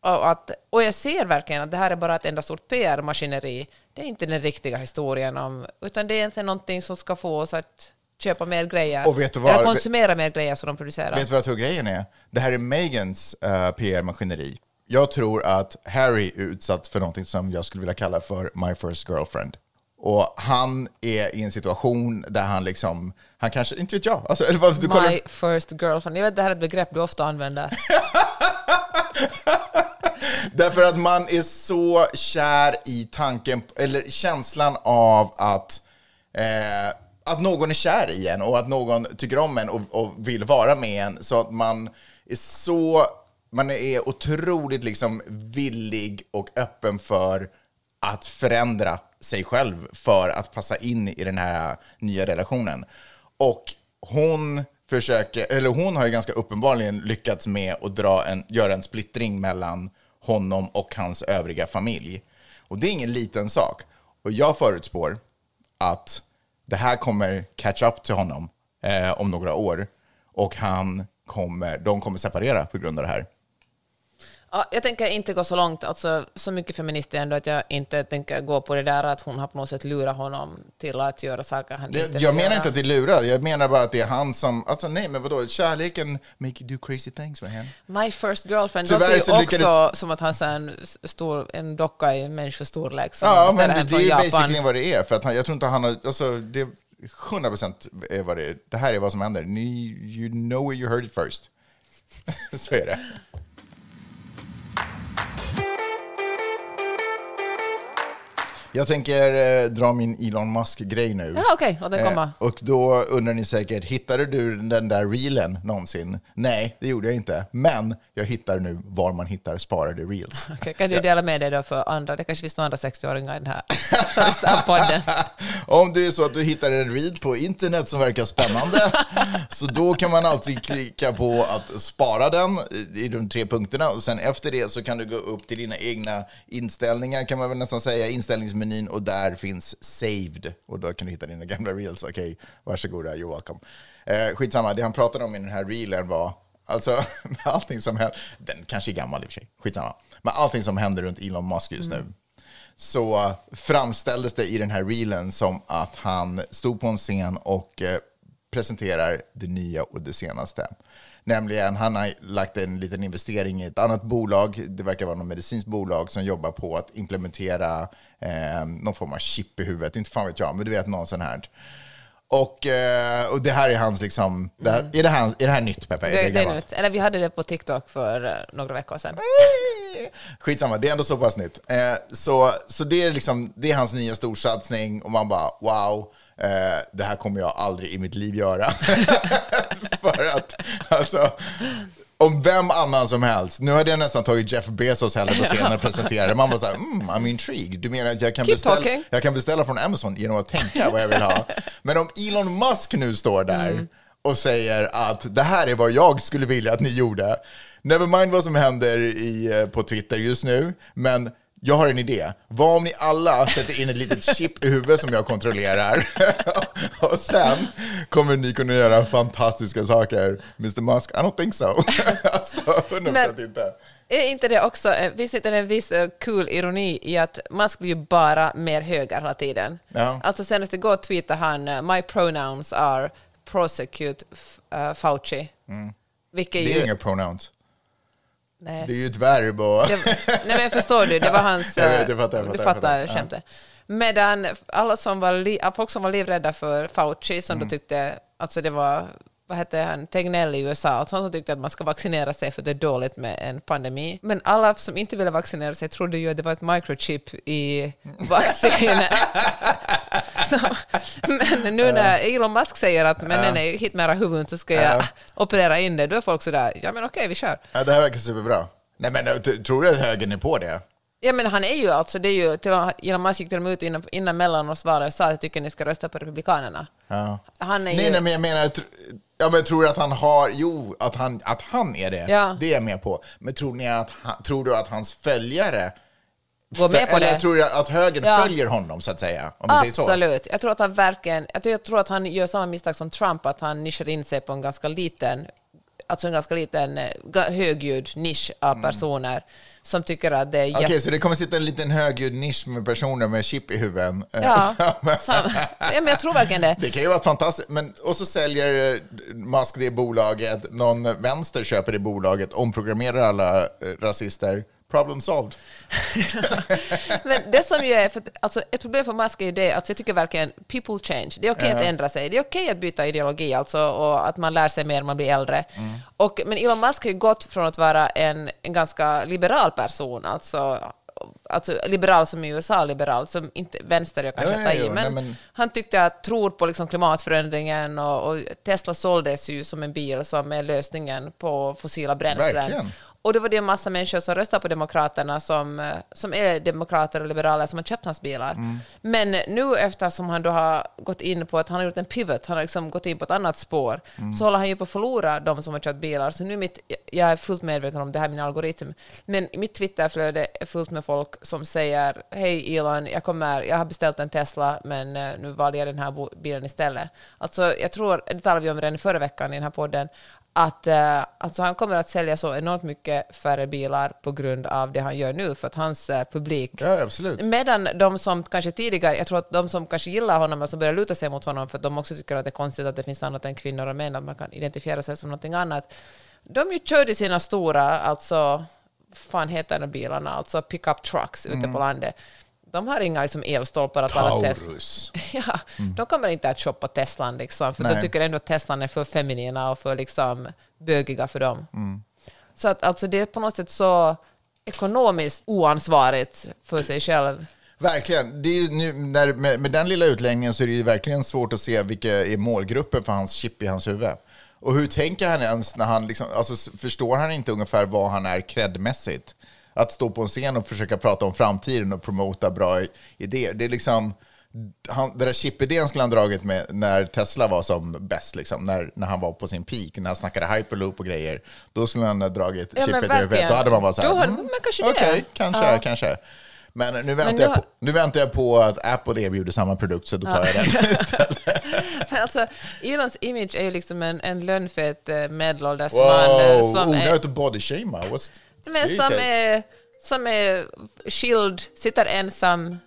Och, att, och jag ser verkligen att det här är bara ett enda stort PR-maskineri. Det är inte den riktiga historien om, utan det är inte någonting som ska få oss att köpa mer grejer. Och vet du vad? Eller konsumera mer grejer som de producerar. Vet du vad jag tror grejen är? Det här är Megans eh, PR-maskineri. Jag tror att Harry är utsatt för någonting som jag skulle vilja kalla för my first girlfriend. Och han är i en situation där han liksom, han kanske, inte vet jag, alltså, du kollar, My first girlfriend. Jag vet det här är ett begrepp du ofta använder. Därför att man är så kär i tanken, eller känslan av att, eh, att någon är kär i en och att någon tycker om en och, och vill vara med en. Så att man är så, man är otroligt liksom villig och öppen för att förändra sig själv för att passa in i den här nya relationen. Och hon försöker, eller hon har ju ganska uppenbarligen lyckats med att dra en, göra en splittring mellan honom och hans övriga familj. Och det är ingen liten sak. Och jag förutspår att det här kommer catch up till honom eh, om några år. Och han kommer, de kommer separera på grund av det här. Ja, jag tänker inte gå så långt, alltså, så mycket feminist ändå att jag inte tänker gå på det där att hon har på något sätt lurat honom till att göra saker han Det, inte jag menar göra. inte att det är lurat, jag menar bara att det är han som... Alltså nej, men vadå? Kärleken make you do crazy things med henne. My first girlfriend Tyvärr låter ju så lyckades- också som att han är en, stor, en docka i människostorlek som Ja, men det, från är Japan. basically vad det är. För att han, jag tror inte han har... Alltså, det är 100% är vad det är. Det här är vad som händer. You know where you heard it first. så är det. Bye. Jag tänker eh, dra min Elon Musk-grej nu. Ja, okej, låt den komma. Eh, och då undrar ni säkert, hittade du den där reelen någonsin? Nej, det gjorde jag inte. Men jag hittar nu var man hittar sparade reels. Okej, kan du dela med dig då för andra? Det kanske finns några andra 60-åringar i den här som lyssnar på podden. Om det är så att du hittar en reel på internet som verkar spännande, så då kan man alltid klicka på att spara den i de tre punkterna och sen efter det så kan du gå upp till dina egna inställningar kan man väl nästan säga, inställningsmenyn och där finns saved och då kan du hitta dina gamla reels. Okej, varsågoda, you're welcome. Eh, skitsamma, det han pratade om i den här reelen var Alltså, med allting som händer, den kanske är gammal i och för sig, skitsamma. Men allting som händer runt Elon Musk just nu, så framställdes det i den här reelen som att han stod på en scen och eh, presenterar det nya och det senaste. Nämligen, han har lagt en liten investering i ett annat bolag, det verkar vara något medicinskt bolag som jobbar på att implementera eh, någon form av chip i huvudet, inte fan vet jag, men du vet någon sån här. Och, eh, och det här är hans, liksom, det här, är, det här, är det här nytt Peppe? Är Det, det nytt. Eller vi hade det på TikTok för eh, några veckor sedan. Skitsamma, det är ändå så pass nytt. Eh, så så det, är liksom, det är hans nya storsatsning och man bara wow, eh, det här kommer jag aldrig i mitt liv göra. För att, alltså, om vem annan som helst, nu hade jag nästan tagit Jeff Bezos heller på scenen och presenterade Man var så här, mm, I'm intrigued. Du menar att jag kan, Keep beställa, talking. jag kan beställa från Amazon genom att tänka vad jag vill ha. Men om Elon Musk nu står där Mm. och säger att det här är vad jag skulle vilja att ni gjorde. Never mind vad som händer i, eh, på Twitter just nu, men jag har en idé. Vad om ni alla sätter in ett litet chip i huvudet som jag kontrollerar? och sen kommer ni kunna göra fantastiska saker. Mr Musk, I don't think so. alltså, 100% Men- inte. Är inte det också, eh, visst är det en viss eh, kul ironi i att Musk blir ju bara mer höger hela tiden. Ja. Alltså senast igår tweetade han eh, “My pronouns are prosecute Fauci”. Vilket Mm. Det är ju... inga pronouns. Nej. Det är ju ett verb och... Det, nej men förstår du, det var hans... Jag vet, eh, jag fattar, jag du fattar, jag fattar fattar. skämtet. Medan alla som var, folk som var livrädda för Fauci, som Mm. då tyckte, alltså det var, vad hette han, Tegnell i USA, alltså han som tyckte att man ska vaccinera sig för det är dåligt med en pandemi. Men alla som inte ville vaccinera sig trodde ju att det var ett microchip i vaccinet. Så, men nu när Elon Musk säger att men nej, nej, hit med era huvuden så ska jag Ja. operera in det, då är folk sådär, ja men okej, vi kör. Ja, det här verkar superbra. Nej, men tror du att högern är på det? Ja, men han är ju alltså, det är ju, till, Elon Musk gick till och med ut innan, innan mellan och svarade och sa att jag tycker ni ska rösta på Republikanerna. Ja. Han är Nej, ju... nej, men jag menar, ja, men tror du att han har, jo, att han, att han är det, Ja. det är jag med på. Men tror, ni att han, tror du att hans följare, Går med på eller det? tror du att högern Ja. följer honom, så att säga? Om? Absolut. Jag tror att han verkligen, jag tror, jag tror att han gör samma misstag som Trump, att han nischar in sig på en ganska liten, alltså en ganska liten eh, högljudd nisch av personer som tycker att det är Okej, jätte... så det kommer sitta en liten högljudd nisch med personer med chip i huvudet. Ja, som- ja, men jag tror verkligen det. Det kan ju vara fantastiskt, men och så säljer eh, Musk det bolaget, någon vänster köper det bolaget, omprogrammerar alla eh, rasister. Problem solved. Men det som ju är, för, alltså, ett problem för Musk är ju det, alltså, jag tycker verkligen people change. Det är okej att ändra sig, det är okej att byta ideologi alltså, och att man lär sig mer när man blir äldre. Och, men Elon Musk har ju gått från att vara en, en ganska liberal person, alltså Alltså liberal som i USA, liberal som inte vänster jag kanske ja, tar i, men, nej, men- han tyckte att tror på liksom klimatförändringen och, och Tesla såldes ju som en bil som är lösningen på fossila bränslen. Verkligen. Och det var det en massa människor som röstade på Demokraterna som, eh, som är demokrater och liberaler som har köpt hans bilar. Mm. Men nu eftersom han då har gått in på att han har gjort en pivot, han har liksom gått in på ett annat spår, Mm. så håller han ju på att förlora de som har köpt bilar. Så nu mitt, jag är fullt medveten om det här min algoritm, men mitt Twitterflöde är fullt med folk som säger hej Elon, jag, kommer, jag har beställt en Tesla men eh, nu valde jag den här bilen istället. Alltså jag tror, det talade vi om redan förra veckan i den här podden, att eh, alltså han kommer att sälja så enormt mycket färre bilar på grund av det han gör nu, för att hans eh, publik... Ja, absolut. Medan de som kanske tidigare, jag tror att de som kanske gillar honom, och som börjar luta sig mot honom, för att de också tycker att det är konstigt att det finns annat än kvinnor och män, att man kan identifiera sig som någonting annat, de ju körde sina stora, alltså, fan heter de bilarna, alltså pickup trucks ute på landet. De har inga liksom, elstolpar att alla test... Taurus. Ja, de kommer inte att shoppa Teslan, liksom, för Nej. de tycker ändå att Teslan är för feminina och för liksom, bögiga för dem. Mm. Så att, alltså, det är på något sätt så ekonomiskt oansvarigt för sig själv. Verkligen. Det är nu, när, med, med den lilla utläggningen så är det ju verkligen svårt att se vilka är målgruppen för hans chip i hans huvud. Och hur tänker han ens när han liksom, alltså förstår han inte ungefär vad han är credmässigt? Att stå på en scen och försöka prata om framtiden och promota bra idéer. Det är liksom, han, det där chipidén skulle han dragit med när Tesla var som bäst, liksom, när, när han var på sin peak, när han snackade hyperloop och grejer. Då skulle han ha dragit Ja, chipet i huvudet. Då hade man bara så här, Då mm, men kanske det. Okej, kanske, Ja. kanske. Men nu väntar, Men har- på, nu väntar jag på att Apple erbjuder samma produkt, så då tar jag den istället. För alltså, Elons image är ju liksom en, en lönnfet eh, medelålders man eh, Wow, som, är, onödigt att body shamea. Men som, är, som är skild, sitter ensam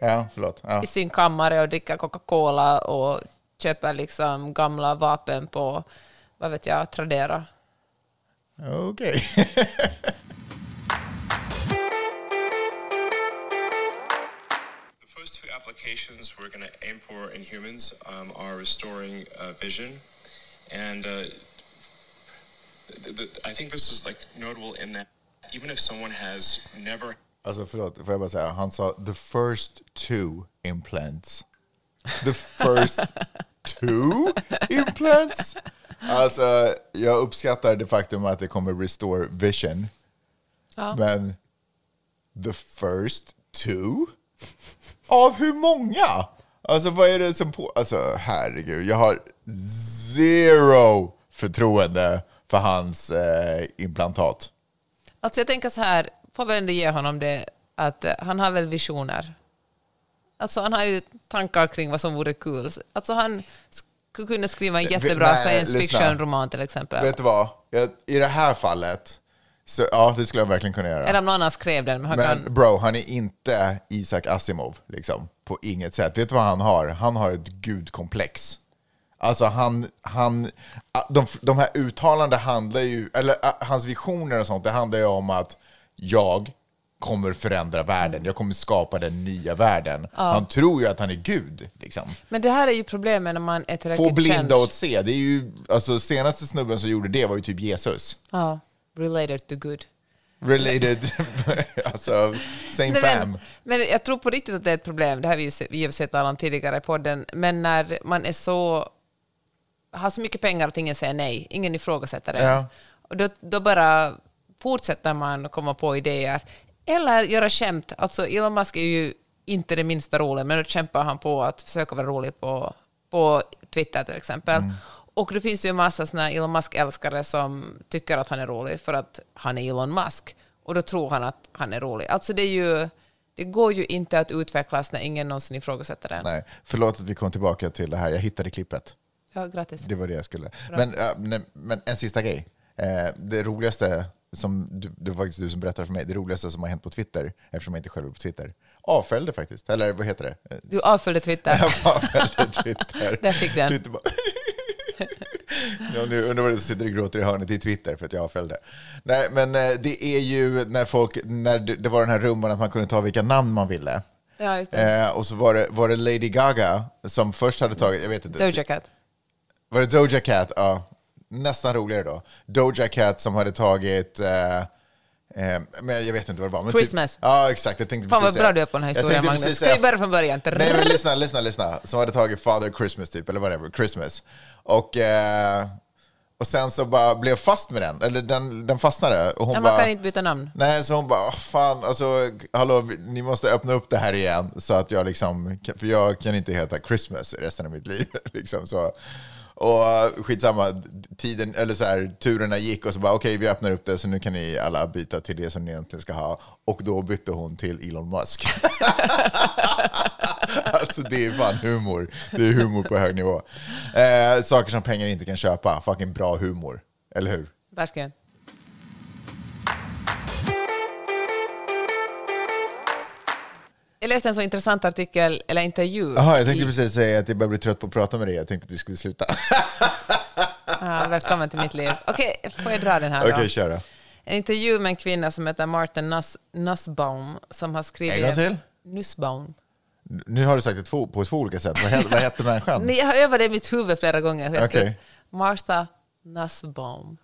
Ja, förlåt. Ja. i sin kammare och dricker Coca-Cola och köper liksom gamla vapen på, vad vet jag, Tradera. Okej. Two applications we're going to aim for in humans um, are restoring uh, vision, and uh, th- th- I think this is like notable in that even if someone has never Alltså förlåt, får jag bara säga, han sa the first two implants. The first two implants? Alltså, jag uppskattar det faktum att det kommer restore vision. Men the first two? Av hur många? Alltså vad är det som på... Alltså herregud, jag har zero förtroende för hans eh, implantat. Alltså jag tänker så här, får väl ändå ge honom det, att eh, han har väl visioner. Alltså han har ju tankar kring vad som vore kul. Alltså han skulle kunna skriva en Vi- jättebra nej, science fiction-roman till exempel. Vet du vad? Jag, I det här fallet, så, ja det skulle jag verkligen kunna göra. Eller om någon annan skrev den. Men han Men kan, bro, han är inte Isaac Asimov, liksom. På inget sätt. Vet du vad han har? Han har ett gudkomplex. Alltså han, han, de, de här uttalanden handlar ju, eller hans visioner och sånt, det handlar ju om att jag kommer förändra världen, jag kommer skapa den nya världen. Han tror ju att han är Gud, liksom. men det här är ju problemet när man är Få tillräckligt blinda känd. åt se, det är ju, alltså senaste snubben som gjorde det var ju typ Jesus. Ja, related to good. Related, alltså same Nej, fam. men, men jag tror på riktigt att det är ett problem, det har vi ju se- vi har sett talat om tidigare i podden, men när man är så, har så mycket pengar att ingen säger nej, ingen ifrågasätter det. Ja. Och då, då bara fortsätter man komma på idéer. Eller göra skämt. Alltså Elon Musk är ju inte det minsta rolig, men då kämpar han på att försöka vara rolig på, på Twitter till exempel. Mm. Och det finns ju en massa såna Elon Musk-älskare som tycker att han är rolig för att han är Elon Musk. Och då tror han att han är rolig. Alltså det är ju... Det går ju inte att utvecklas när ingen någonsin ifrågasätter den. Nej, förlåt att vi kom tillbaka till det här. Jag hittade klippet. Ja, grattis. Det var det jag skulle. Men, äh, nej, men en sista grej. Eh, det roligaste, som du, det var faktiskt du som berättade för mig, det roligaste som har hänt på Twitter, eftersom jag inte själv är på Twitter, avföljde faktiskt. Eller vad heter det? Du avföljde Twitter. Jag avföljde Twitter. Där fick den. Twitter bara... Ja, nu undrar vad det som sitter och gråter i hörnet i Twitter för att jag avföljde. Nej, men eh, det är ju när folk, när det var den här rumman att man kunde ta vilka namn man ville. Ja, just det. Eh, och så var det, var det Lady Gaga som först hade tagit, jag vet inte. Doja Cat. Var det Doja Cat? Ja, nästan roligare då. Doja Cat som hade tagit, eh, eh, men jag vet inte vad det var. Men Christmas. Typ, ja, exakt. Jag tänkte Fan vad bra du är på den här historien, Magnus. Ska vi börja från början? Nej, men lyssna, lyssna, lyssna. Som hade tagit Father Christmas typ, eller whatever, Christmas. Och, eh, och sen så bara blev fast med den, eller den, den fastnade. Och hon Ja, man bara, kan inte byta namn. Nej, så hon bara, "Åh, fan, alltså, hallå, ni måste öppna upp det här igen så att jag liksom, för jag kan inte heta Christmas resten av mitt liv. liksom så. Och eh, skitsamma, tiden, eller så här, turerna gick och så bara, okej, vi öppnar upp det så nu kan ni alla byta till det som ni egentligen ska ha. Och då bytte hon till Elon Musk. alltså det är fan humor. Det är humor på hög nivå. Eh, saker som pengar inte kan köpa, fucking bra humor. Eller hur? Verkligen. Jag läste en så intressant artikel, eller intervju. Jaha, jag tänkte i- precis säga att jag börjar bli trött på att prata med dig. Jag tänkte att vi skulle sluta. Ah, välkommen till mitt liv. Okej, får jag dra den här Okej, då? kör då. En intervju med en kvinna som heter Martha Nuss, Nussbaum som har skrivit... En gång till? Nussbaum. Nu har du sagt det två, på två olika sätt. Vad hette, vad hette människan? Nej, jag har övat det i mitt huvud flera gånger. hur jag ska- Okej. Martha Nussbaum.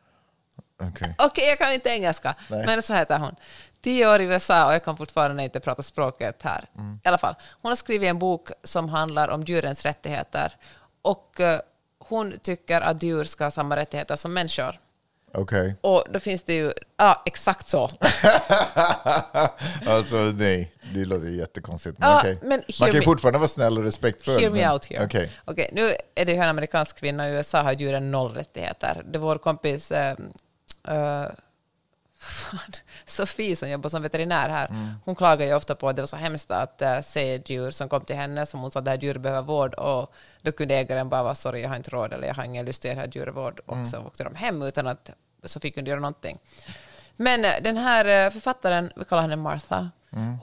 Okej. Okej, jag kan inte engelska, Nej. men så heter hon. Tio år i USA och jag kan fortfarande inte prata språket här. Mm. I alla fall, hon har skrivit en bok som handlar om djurens rättigheter. Och eh, hon tycker att djur ska ha samma rättigheter som människor. Okej. Och då finns det ju, ja exakt så. alltså nej, det låter ju jättekonstigt. Men Ja, okej. men Man kan ju fortfarande vara snäll och respektfull. Hear me men, out here. Okej. Okej, nu är det ju en amerikansk kvinna i USA har djuren noll rättigheter. Det är vår kompis, eh, eh, fan, Sofie som jobbar som veterinär här, hon klagar ju ofta på att det var så hemskt att uh, se djur som kom till henne som hon sa att det här djuret behöver vård och då kunde ägaren bara vara sorry, jag har inte råd eller jag har ingen lust ge det här djuret vård. Och så åkte de hem utan att Sofie kunde göra någonting. Men eh, den här eh, författaren, vi kallar henne Martha,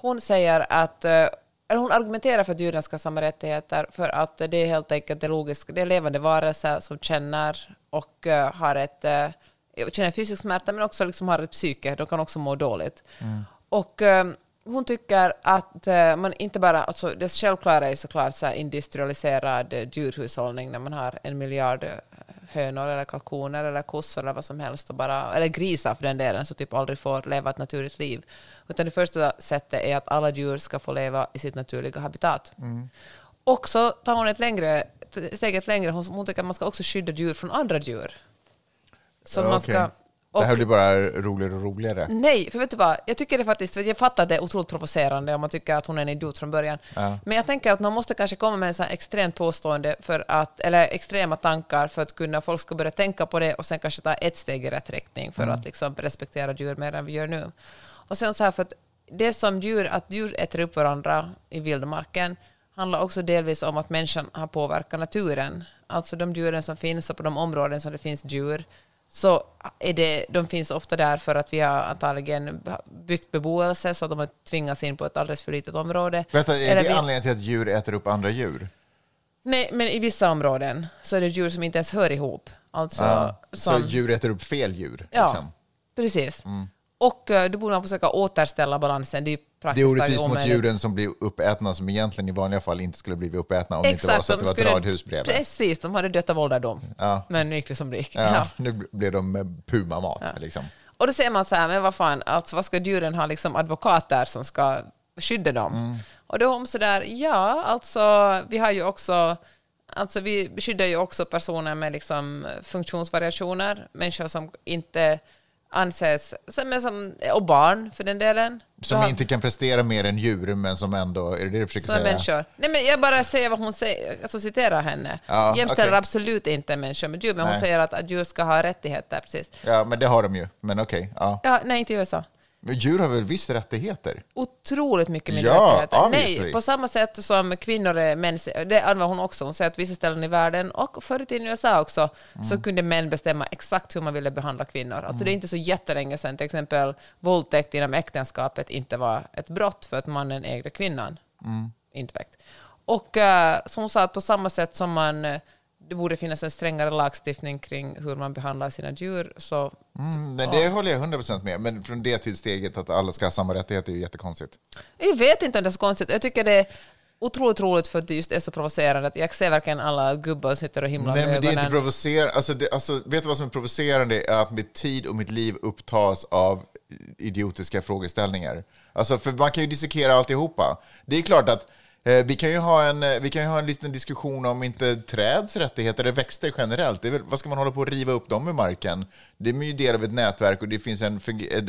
hon säger att eh, hon argumenterar för att djuren ska ha samma rättigheter för att det är helt enkelt det logiska, det är levande varelser som känner och eh, har ett, eh, känner fysisk smärta men också liksom har ett psyke, de kan också må dåligt. Och eh, hon tycker att eh, man inte bara, alltså det självklara är såklart så industrialiserad eh, djurhushållning när man har en miljard eh, hönor eller kalkoner eller kossor eller vad som helst, och bara, eller grisar för den delen, så typ aldrig får leva ett naturligt liv. Utan det första sättet är att alla djur ska få leva i sitt naturliga habitat. Och så tar hon ett längre, steget längre, hon, hon tycker att man ska också skydda djur från andra djur. Så man Okej. ska, Det här blir bara roligare och roligare. Nej, för vet du vad? Jag tycker det faktiskt, för jag fattar att det är otroligt provocerande om man tycker att hon är en idiot från början. Men jag tänker att man måste kanske komma med en sån extremt påstående för att, eller extrema tankar för att kunna, folk ska börja tänka på det och sen kanske ta ett steg i rätt riktning för att liksom respektera djur mer än vi gör nu. Och sen så här för att det som djur, att djur äter upp varandra i vildmarken handlar också delvis om att människan har påverkat naturen. Alltså de djuren som finns och på de områden som det finns djur så är det, de finns ofta där för att vi har antagligen byggt beboelse så att de har tvingats in på ett alldeles för litet område. Vänta, är Eller det vi- anledningen till att djur äter upp andra djur? Nej, men i vissa områden så är det djur som inte ens hör ihop. Alltså. Så som, djur äter upp fel djur? ja, liksom. precis. Och uh, då borde man försöka återställa balansen. Det är, Det är orättvist mot djuren som blir uppätna, som egentligen i vanliga fall inte skulle blivit uppätna om det inte var så att det var ett de radhus bredvid. Precis, de hade dött av ålderdom. Ja. Men nu gick det som det gick. Ja, Ja. Nu blev de eh, pumamat. Liksom. Och då säger man så här, men vad fan, alltså, vad ska djuren ha liksom advokater som ska skydda dem? Mm. Och då är hon så där, ja, alltså vi har ju också, alltså vi skyddar ju också personer med liksom funktionsvariationer, människor som inte anses, som, och barn för den delen. Som har- inte kan prestera mer än djur, men som ändå... Är det det du försöker som säga? människor. Nej, men jag bara säger vad hon säger, alltså citerar henne. Ja, Jämställer okej. absolut inte människor med djur, men hon Nej. säger att, att djur ska ha rättigheter, precis. Ja, men det har de ju. Men okej. ja. Ja, nej, inte i USA. Men djur har väl visst rättigheter? otroligt mycket mindre Ja, rättigheter. obviously. Nej, på samma sätt som kvinnor är män, det använder hon också. Hon säger att vissa ställen i världen, och förr i tiden i USA också, så kunde män bestämma exakt hur man ville behandla kvinnor. Alltså det är inte så jättelänge sedan till exempel våldtäkt inom äktenskapet inte var ett brott för att mannen ägde kvinnan indirekt. Och uh, som hon sa, att på samma sätt som man eh, det borde finnas en strängare lagstiftning kring hur man behandlar sina djur, så Mm, nej, det håller jag 100% med. Men från det till steget att alla ska ha samma rättigheter är ju jättekonstigt. Jag vet inte om det är så konstigt. Jag tycker det är otroligt roligt för att det just är så provocerande. Jag ser verkligen alla gubbar som sitter och himlar Nej, med men det är inte ögonen. provocerande. Alltså, det, alltså, vet du vad som är provocerande? Är att mitt tid och mitt liv upptas av idiotiska frågeställningar. Alltså, för man kan ju dissekera alltihopa. Det är klart att Eh, vi kan ju ha en, eh, vi kan ju ha en liten diskussion om inte träds rättigheter eller växter generellt. Det är väl, vad ska man hålla på att riva upp dem ur marken? Det är ju del av ett nätverk och det finns en,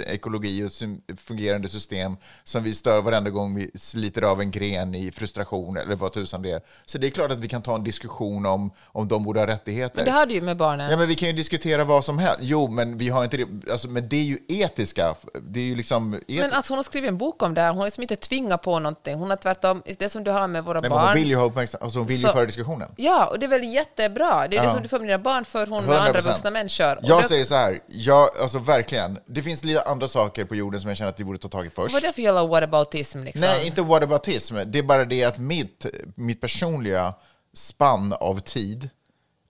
ekologi och ett fungerande system som vi stör varenda gång vi sliter av en gren i frustration eller vad tusan det är. Så det är klart att vi kan ta en diskussion om, om de borde ha rättigheter. Men det har du ju med barnen. Ja, men vi kan ju diskutera vad som helst. Jo, men vi har inte det. Alltså, men det är ju etiska. Det är ju liksom... Et... Men alltså hon har skrivit en bok om det här. Hon har liksom inte tvingat på någonting. Hon har tvärtom, det som du har med våra Nej, men barn. hon vill ju ha uppmärksamhet. Alltså, hon vill ju Så- föra diskussionen. Ja, och det är väl jättebra. Det är det Ja. som du får med dina barn för hon med andra 100%. vuxna människor. Och Jag det, säger så här, jag, alltså verkligen, det finns lite andra saker på jorden som jag känner att vi borde ta tag i först. Vad är det för jävla whataboutism liksom? Nej, inte whataboutism. Det är bara det att mitt, mitt personliga spann av tid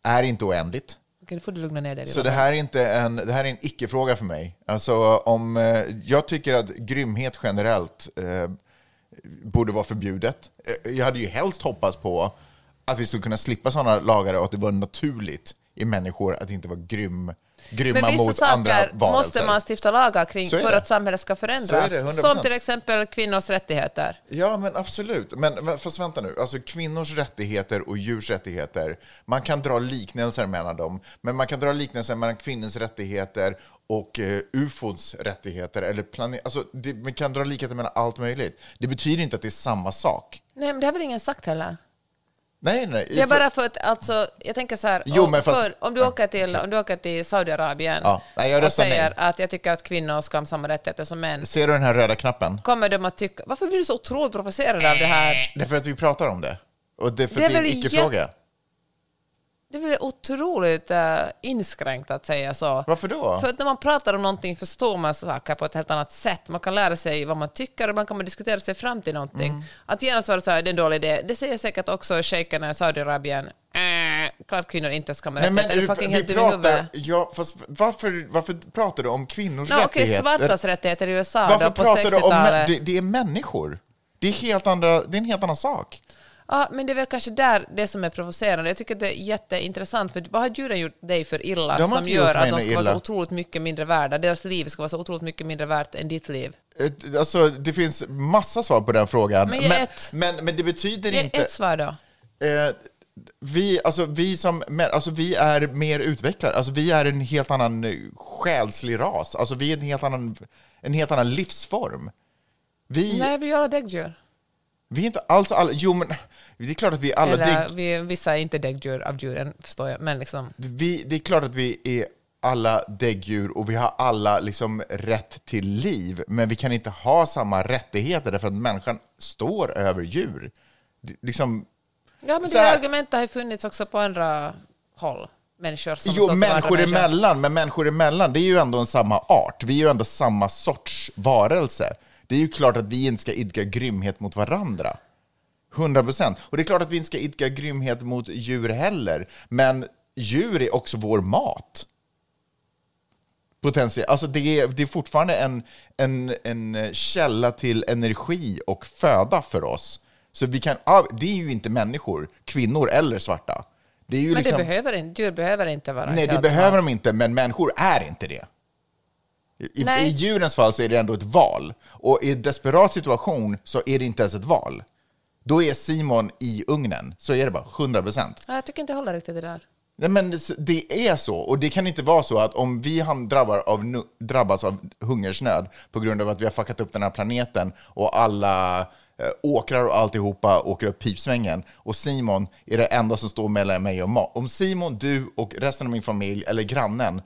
är inte oändligt. Okej, nu får du lugna ner dig. Så det här är, inte en, det här är en icke-fråga för mig. Alltså, om, eh, jag tycker att grymhet generellt eh, borde vara förbjudet. Eh, Jag hade ju helst hoppats på att vi skulle kunna slippa sådana lagar och att det var naturligt i människor att inte vara grym, grymma Men vissa mot andra saker varelser. måste man stifta lagar kring för att samhället ska förändras. Så är det, 100%. Som till exempel kvinnors rättigheter. Ja, men absolut. Men, fast vänta nu. Alltså, kvinnors rättigheter och djurs rättigheter, man kan dra liknelser mellan dem. Men man kan dra liknelser mellan kvinnors rättigheter och eh, ufos rättigheter. Eller alltså, det, man kan dra likheter mellan allt möjligt. Det betyder inte att det är samma sak. Nej, men det har väl ingen sagt heller? Nej, nej. Det är bara för att, alltså, jag tänker så här, Jo, om, fast- för, om, du åker till, om du åker till Saudiarabien Ja, nej, och säger nej. att jag tycker att kvinnor ska ha samma rättigheter som män, Ser du den här röda knappen? kommer de att tycka... Varför blir du så otroligt provocerad av det här? Det är för att vi pratar om det. Och det är för Det är det är en icke-fråga. Det väl otroligt uh, inskränkt att säga så. Varför då? För att när man pratar om någonting förstår man saker på ett helt annat sätt. Man kan lära sig vad man tycker och ibland kan man diskutera sig fram till någonting. Mm. Att genast vara så här, det är en dålig idé. Det säger säkert också shejkerna i Saudiarabien. Äh, klart kvinnor inte ska ha rättigheter. Är du fucking helt pratar, ja, fast varför, varför pratar du om kvinnors No, Okej, rättigheter? svartas rättigheter i USA Varför då på pratar du om män? 60-talet. Det, det är människor. Det är, helt andra, det är en helt annan sak. Ja, men det är väl kanske där det som är provocerande. Jag tycker att det är jätteintressant, för vad har djuren gjort dig för illa som gör att de ska vara så illa. otroligt mycket mindre värda? Deras liv ska vara så otroligt mycket mindre värt än ditt liv. Ett- Alltså, det finns massa svar på den frågan. Men men, men, men det betyder Ge inte... ett svar då. Eh, vi, alltså, vi, som, alltså, vi är mer utvecklade. Alltså, vi är en helt annan eh, själslig ras. Alltså, vi är en helt annan, en helt annan livsform. Vi, Nej, vi alla däggdjur. Vi är inte alls alla... Jo, men det är klart att vi är alla... Eller vi, vissa är inte däggdjur av djuren, förstår jag. Men liksom, vi, det är klart att vi är alla däggdjur och vi har alla liksom rätt till liv. Men vi kan inte ha samma rättigheter därför att människan står över djur. Liksom, ja, men det här- argumentet har ju funnits också på andra håll. Människor som Jo, människor andra människor. emellan, men människor emellan, det är ju ändå en samma art. Vi är ju ändå samma sorts varelse. Det är ju klart att vi inte ska idka grymhet mot varandra. 100 procent. Och det är klart att vi inte ska idka grymhet mot djur heller. Men djur är också vår mat. Potentiellt. Alltså det, är, det är fortfarande en, en, en källa till energi och föda för oss. Så vi kan, det är ju inte människor, kvinnor eller svarta. Det är ju Men liksom, det behöver djur behöver inte vara Nej, det behöver de inte, men människor är inte det. I, Nej. I djurens fall så är det ändå ett val. Och i en desperat situation så är det inte ens ett val. Då är Simon i ugnen, så är det bara 100 procent. Ja, jag tycker inte håller riktigt det där. Nej, men det- är så, och det kan inte vara så att om vi drabbar av, drabbas av hungersnöd på grund av att vi har fuckat upp den här planeten och alla eh, åkrar och alltihopa åker upp pipsvängen och Simon är det enda som står mellan mig och mat. Om Simon, du och resten av min familj eller grannen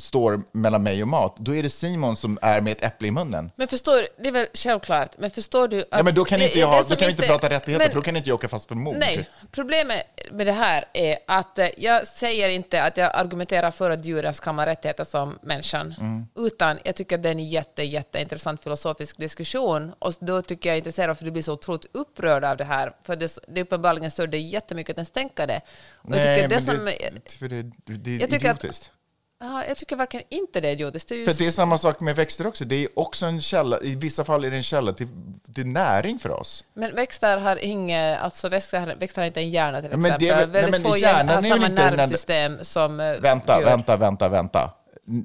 står mellan mig och mat, då är det Simon som är med ett äpple i munnen. Men förstår du, det är väl självklart, men förstår du att... Ja, men då kan, inte jag, ha- då kan vi inte prata rättigheter, men- för då kan inte jag åka fast för mord. Nej, problemet med det här är att eh, jag säger inte att jag argumenterar för att djuren ska ha rättigheter som människan, Mm. utan jag tycker att det är en jätte, jätteintressant filosofisk diskussion och då tycker jag är intresserad för att du blir så otroligt upprörd av det här, för det, det uppenbarligen stör dig jättemycket att ens tänka det. Och jag tycker det som... det, för det, det är Jag tycker att- idiotiskt. Ja, jag tycker verkligen inte det är idiotiskt. Det är ju För det är samma sak med växter också. Det är också en källa, i vissa fall är det en källa till, till näring för oss. Men växter har inget, alltså växter, växter har inte en hjärna till men exempel. det är väl- nej, Väldigt men få hjärnan har ju samma nervsystem som eh, Vänta, djur. vänta, vänta, vänta.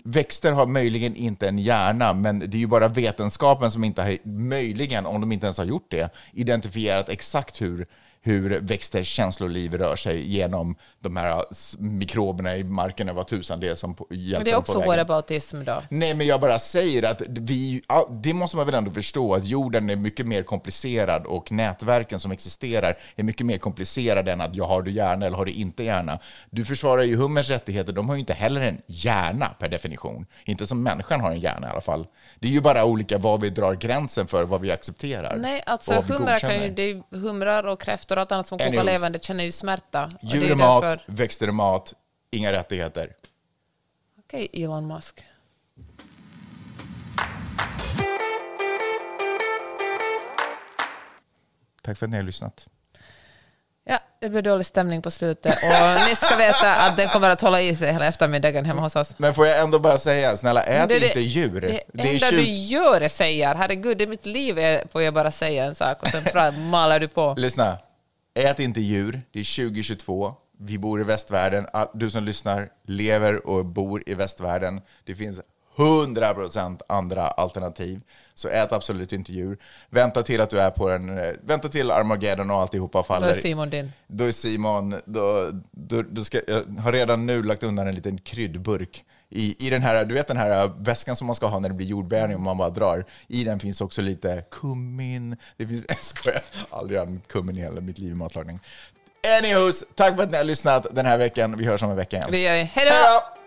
Växter har möjligen inte en hjärna, men det är ju bara vetenskapen som inte har, möjligen, om de inte ens har gjort det, identifierat exakt hur, hur växters känsloliv rör sig genom de här s- mikroberna i marken, eller vad tusan det är som hjälper Men det är också whataboutism då. Nej, men jag bara säger att vi, det måste man väl ändå förstå, att jorden är mycket mer komplicerad och nätverken som existerar är mycket mer komplicerade än att jag har du hjärna eller har du inte hjärna. Du försvarar ju hummers rättigheter, de har ju inte heller en hjärna per definition. Inte som människan har en hjärna i alla fall. Det är ju bara olika var vi drar gränsen för vad vi accepterar. Nej, alltså vad humrar, kan ju, det är, humrar och kräftor och allt annat som kokar levande känner ju smärta. Djur ju är mat, därför- växter är mat, inga rättigheter. Okej, Elon Musk. Tack för att ni har lyssnat. Ja, det blir dålig stämning på slutet och ni ska veta att den kommer att hålla i sig hela eftermiddagen hemma hos oss. Men får jag ändå bara säga, snälla ät Det det- inte djur. Det, är enda 20 du gör är säger, herregud, det är mitt liv, är, får jag bara säga en sak och sen malar du på. Lyssna. Ät inte djur. Det är 2022. Vi bor i västvärlden. Du som lyssnar lever och bor i västvärlden. Det finns 100% andra alternativ. Så ät absolut inte djur. Vänta till att du är på den. eh, Vänta till Armageddon och alltihopa Då faller. är Simon din. Då är Simon, då, då, då ska, jag har redan nu lagt undan en liten kryddburk. I, I den här, du vet den här väskan som man ska ha när det blir jordbävning och man bara drar. I den finns också lite kummin. Det finns, jag skojar, aldrig använt kummin i hela mitt liv i matlagning. Anywhos, tack för att ni har lyssnat den här veckan. Vi hörs om en vecka igen. Det gör vi. Hej då! då!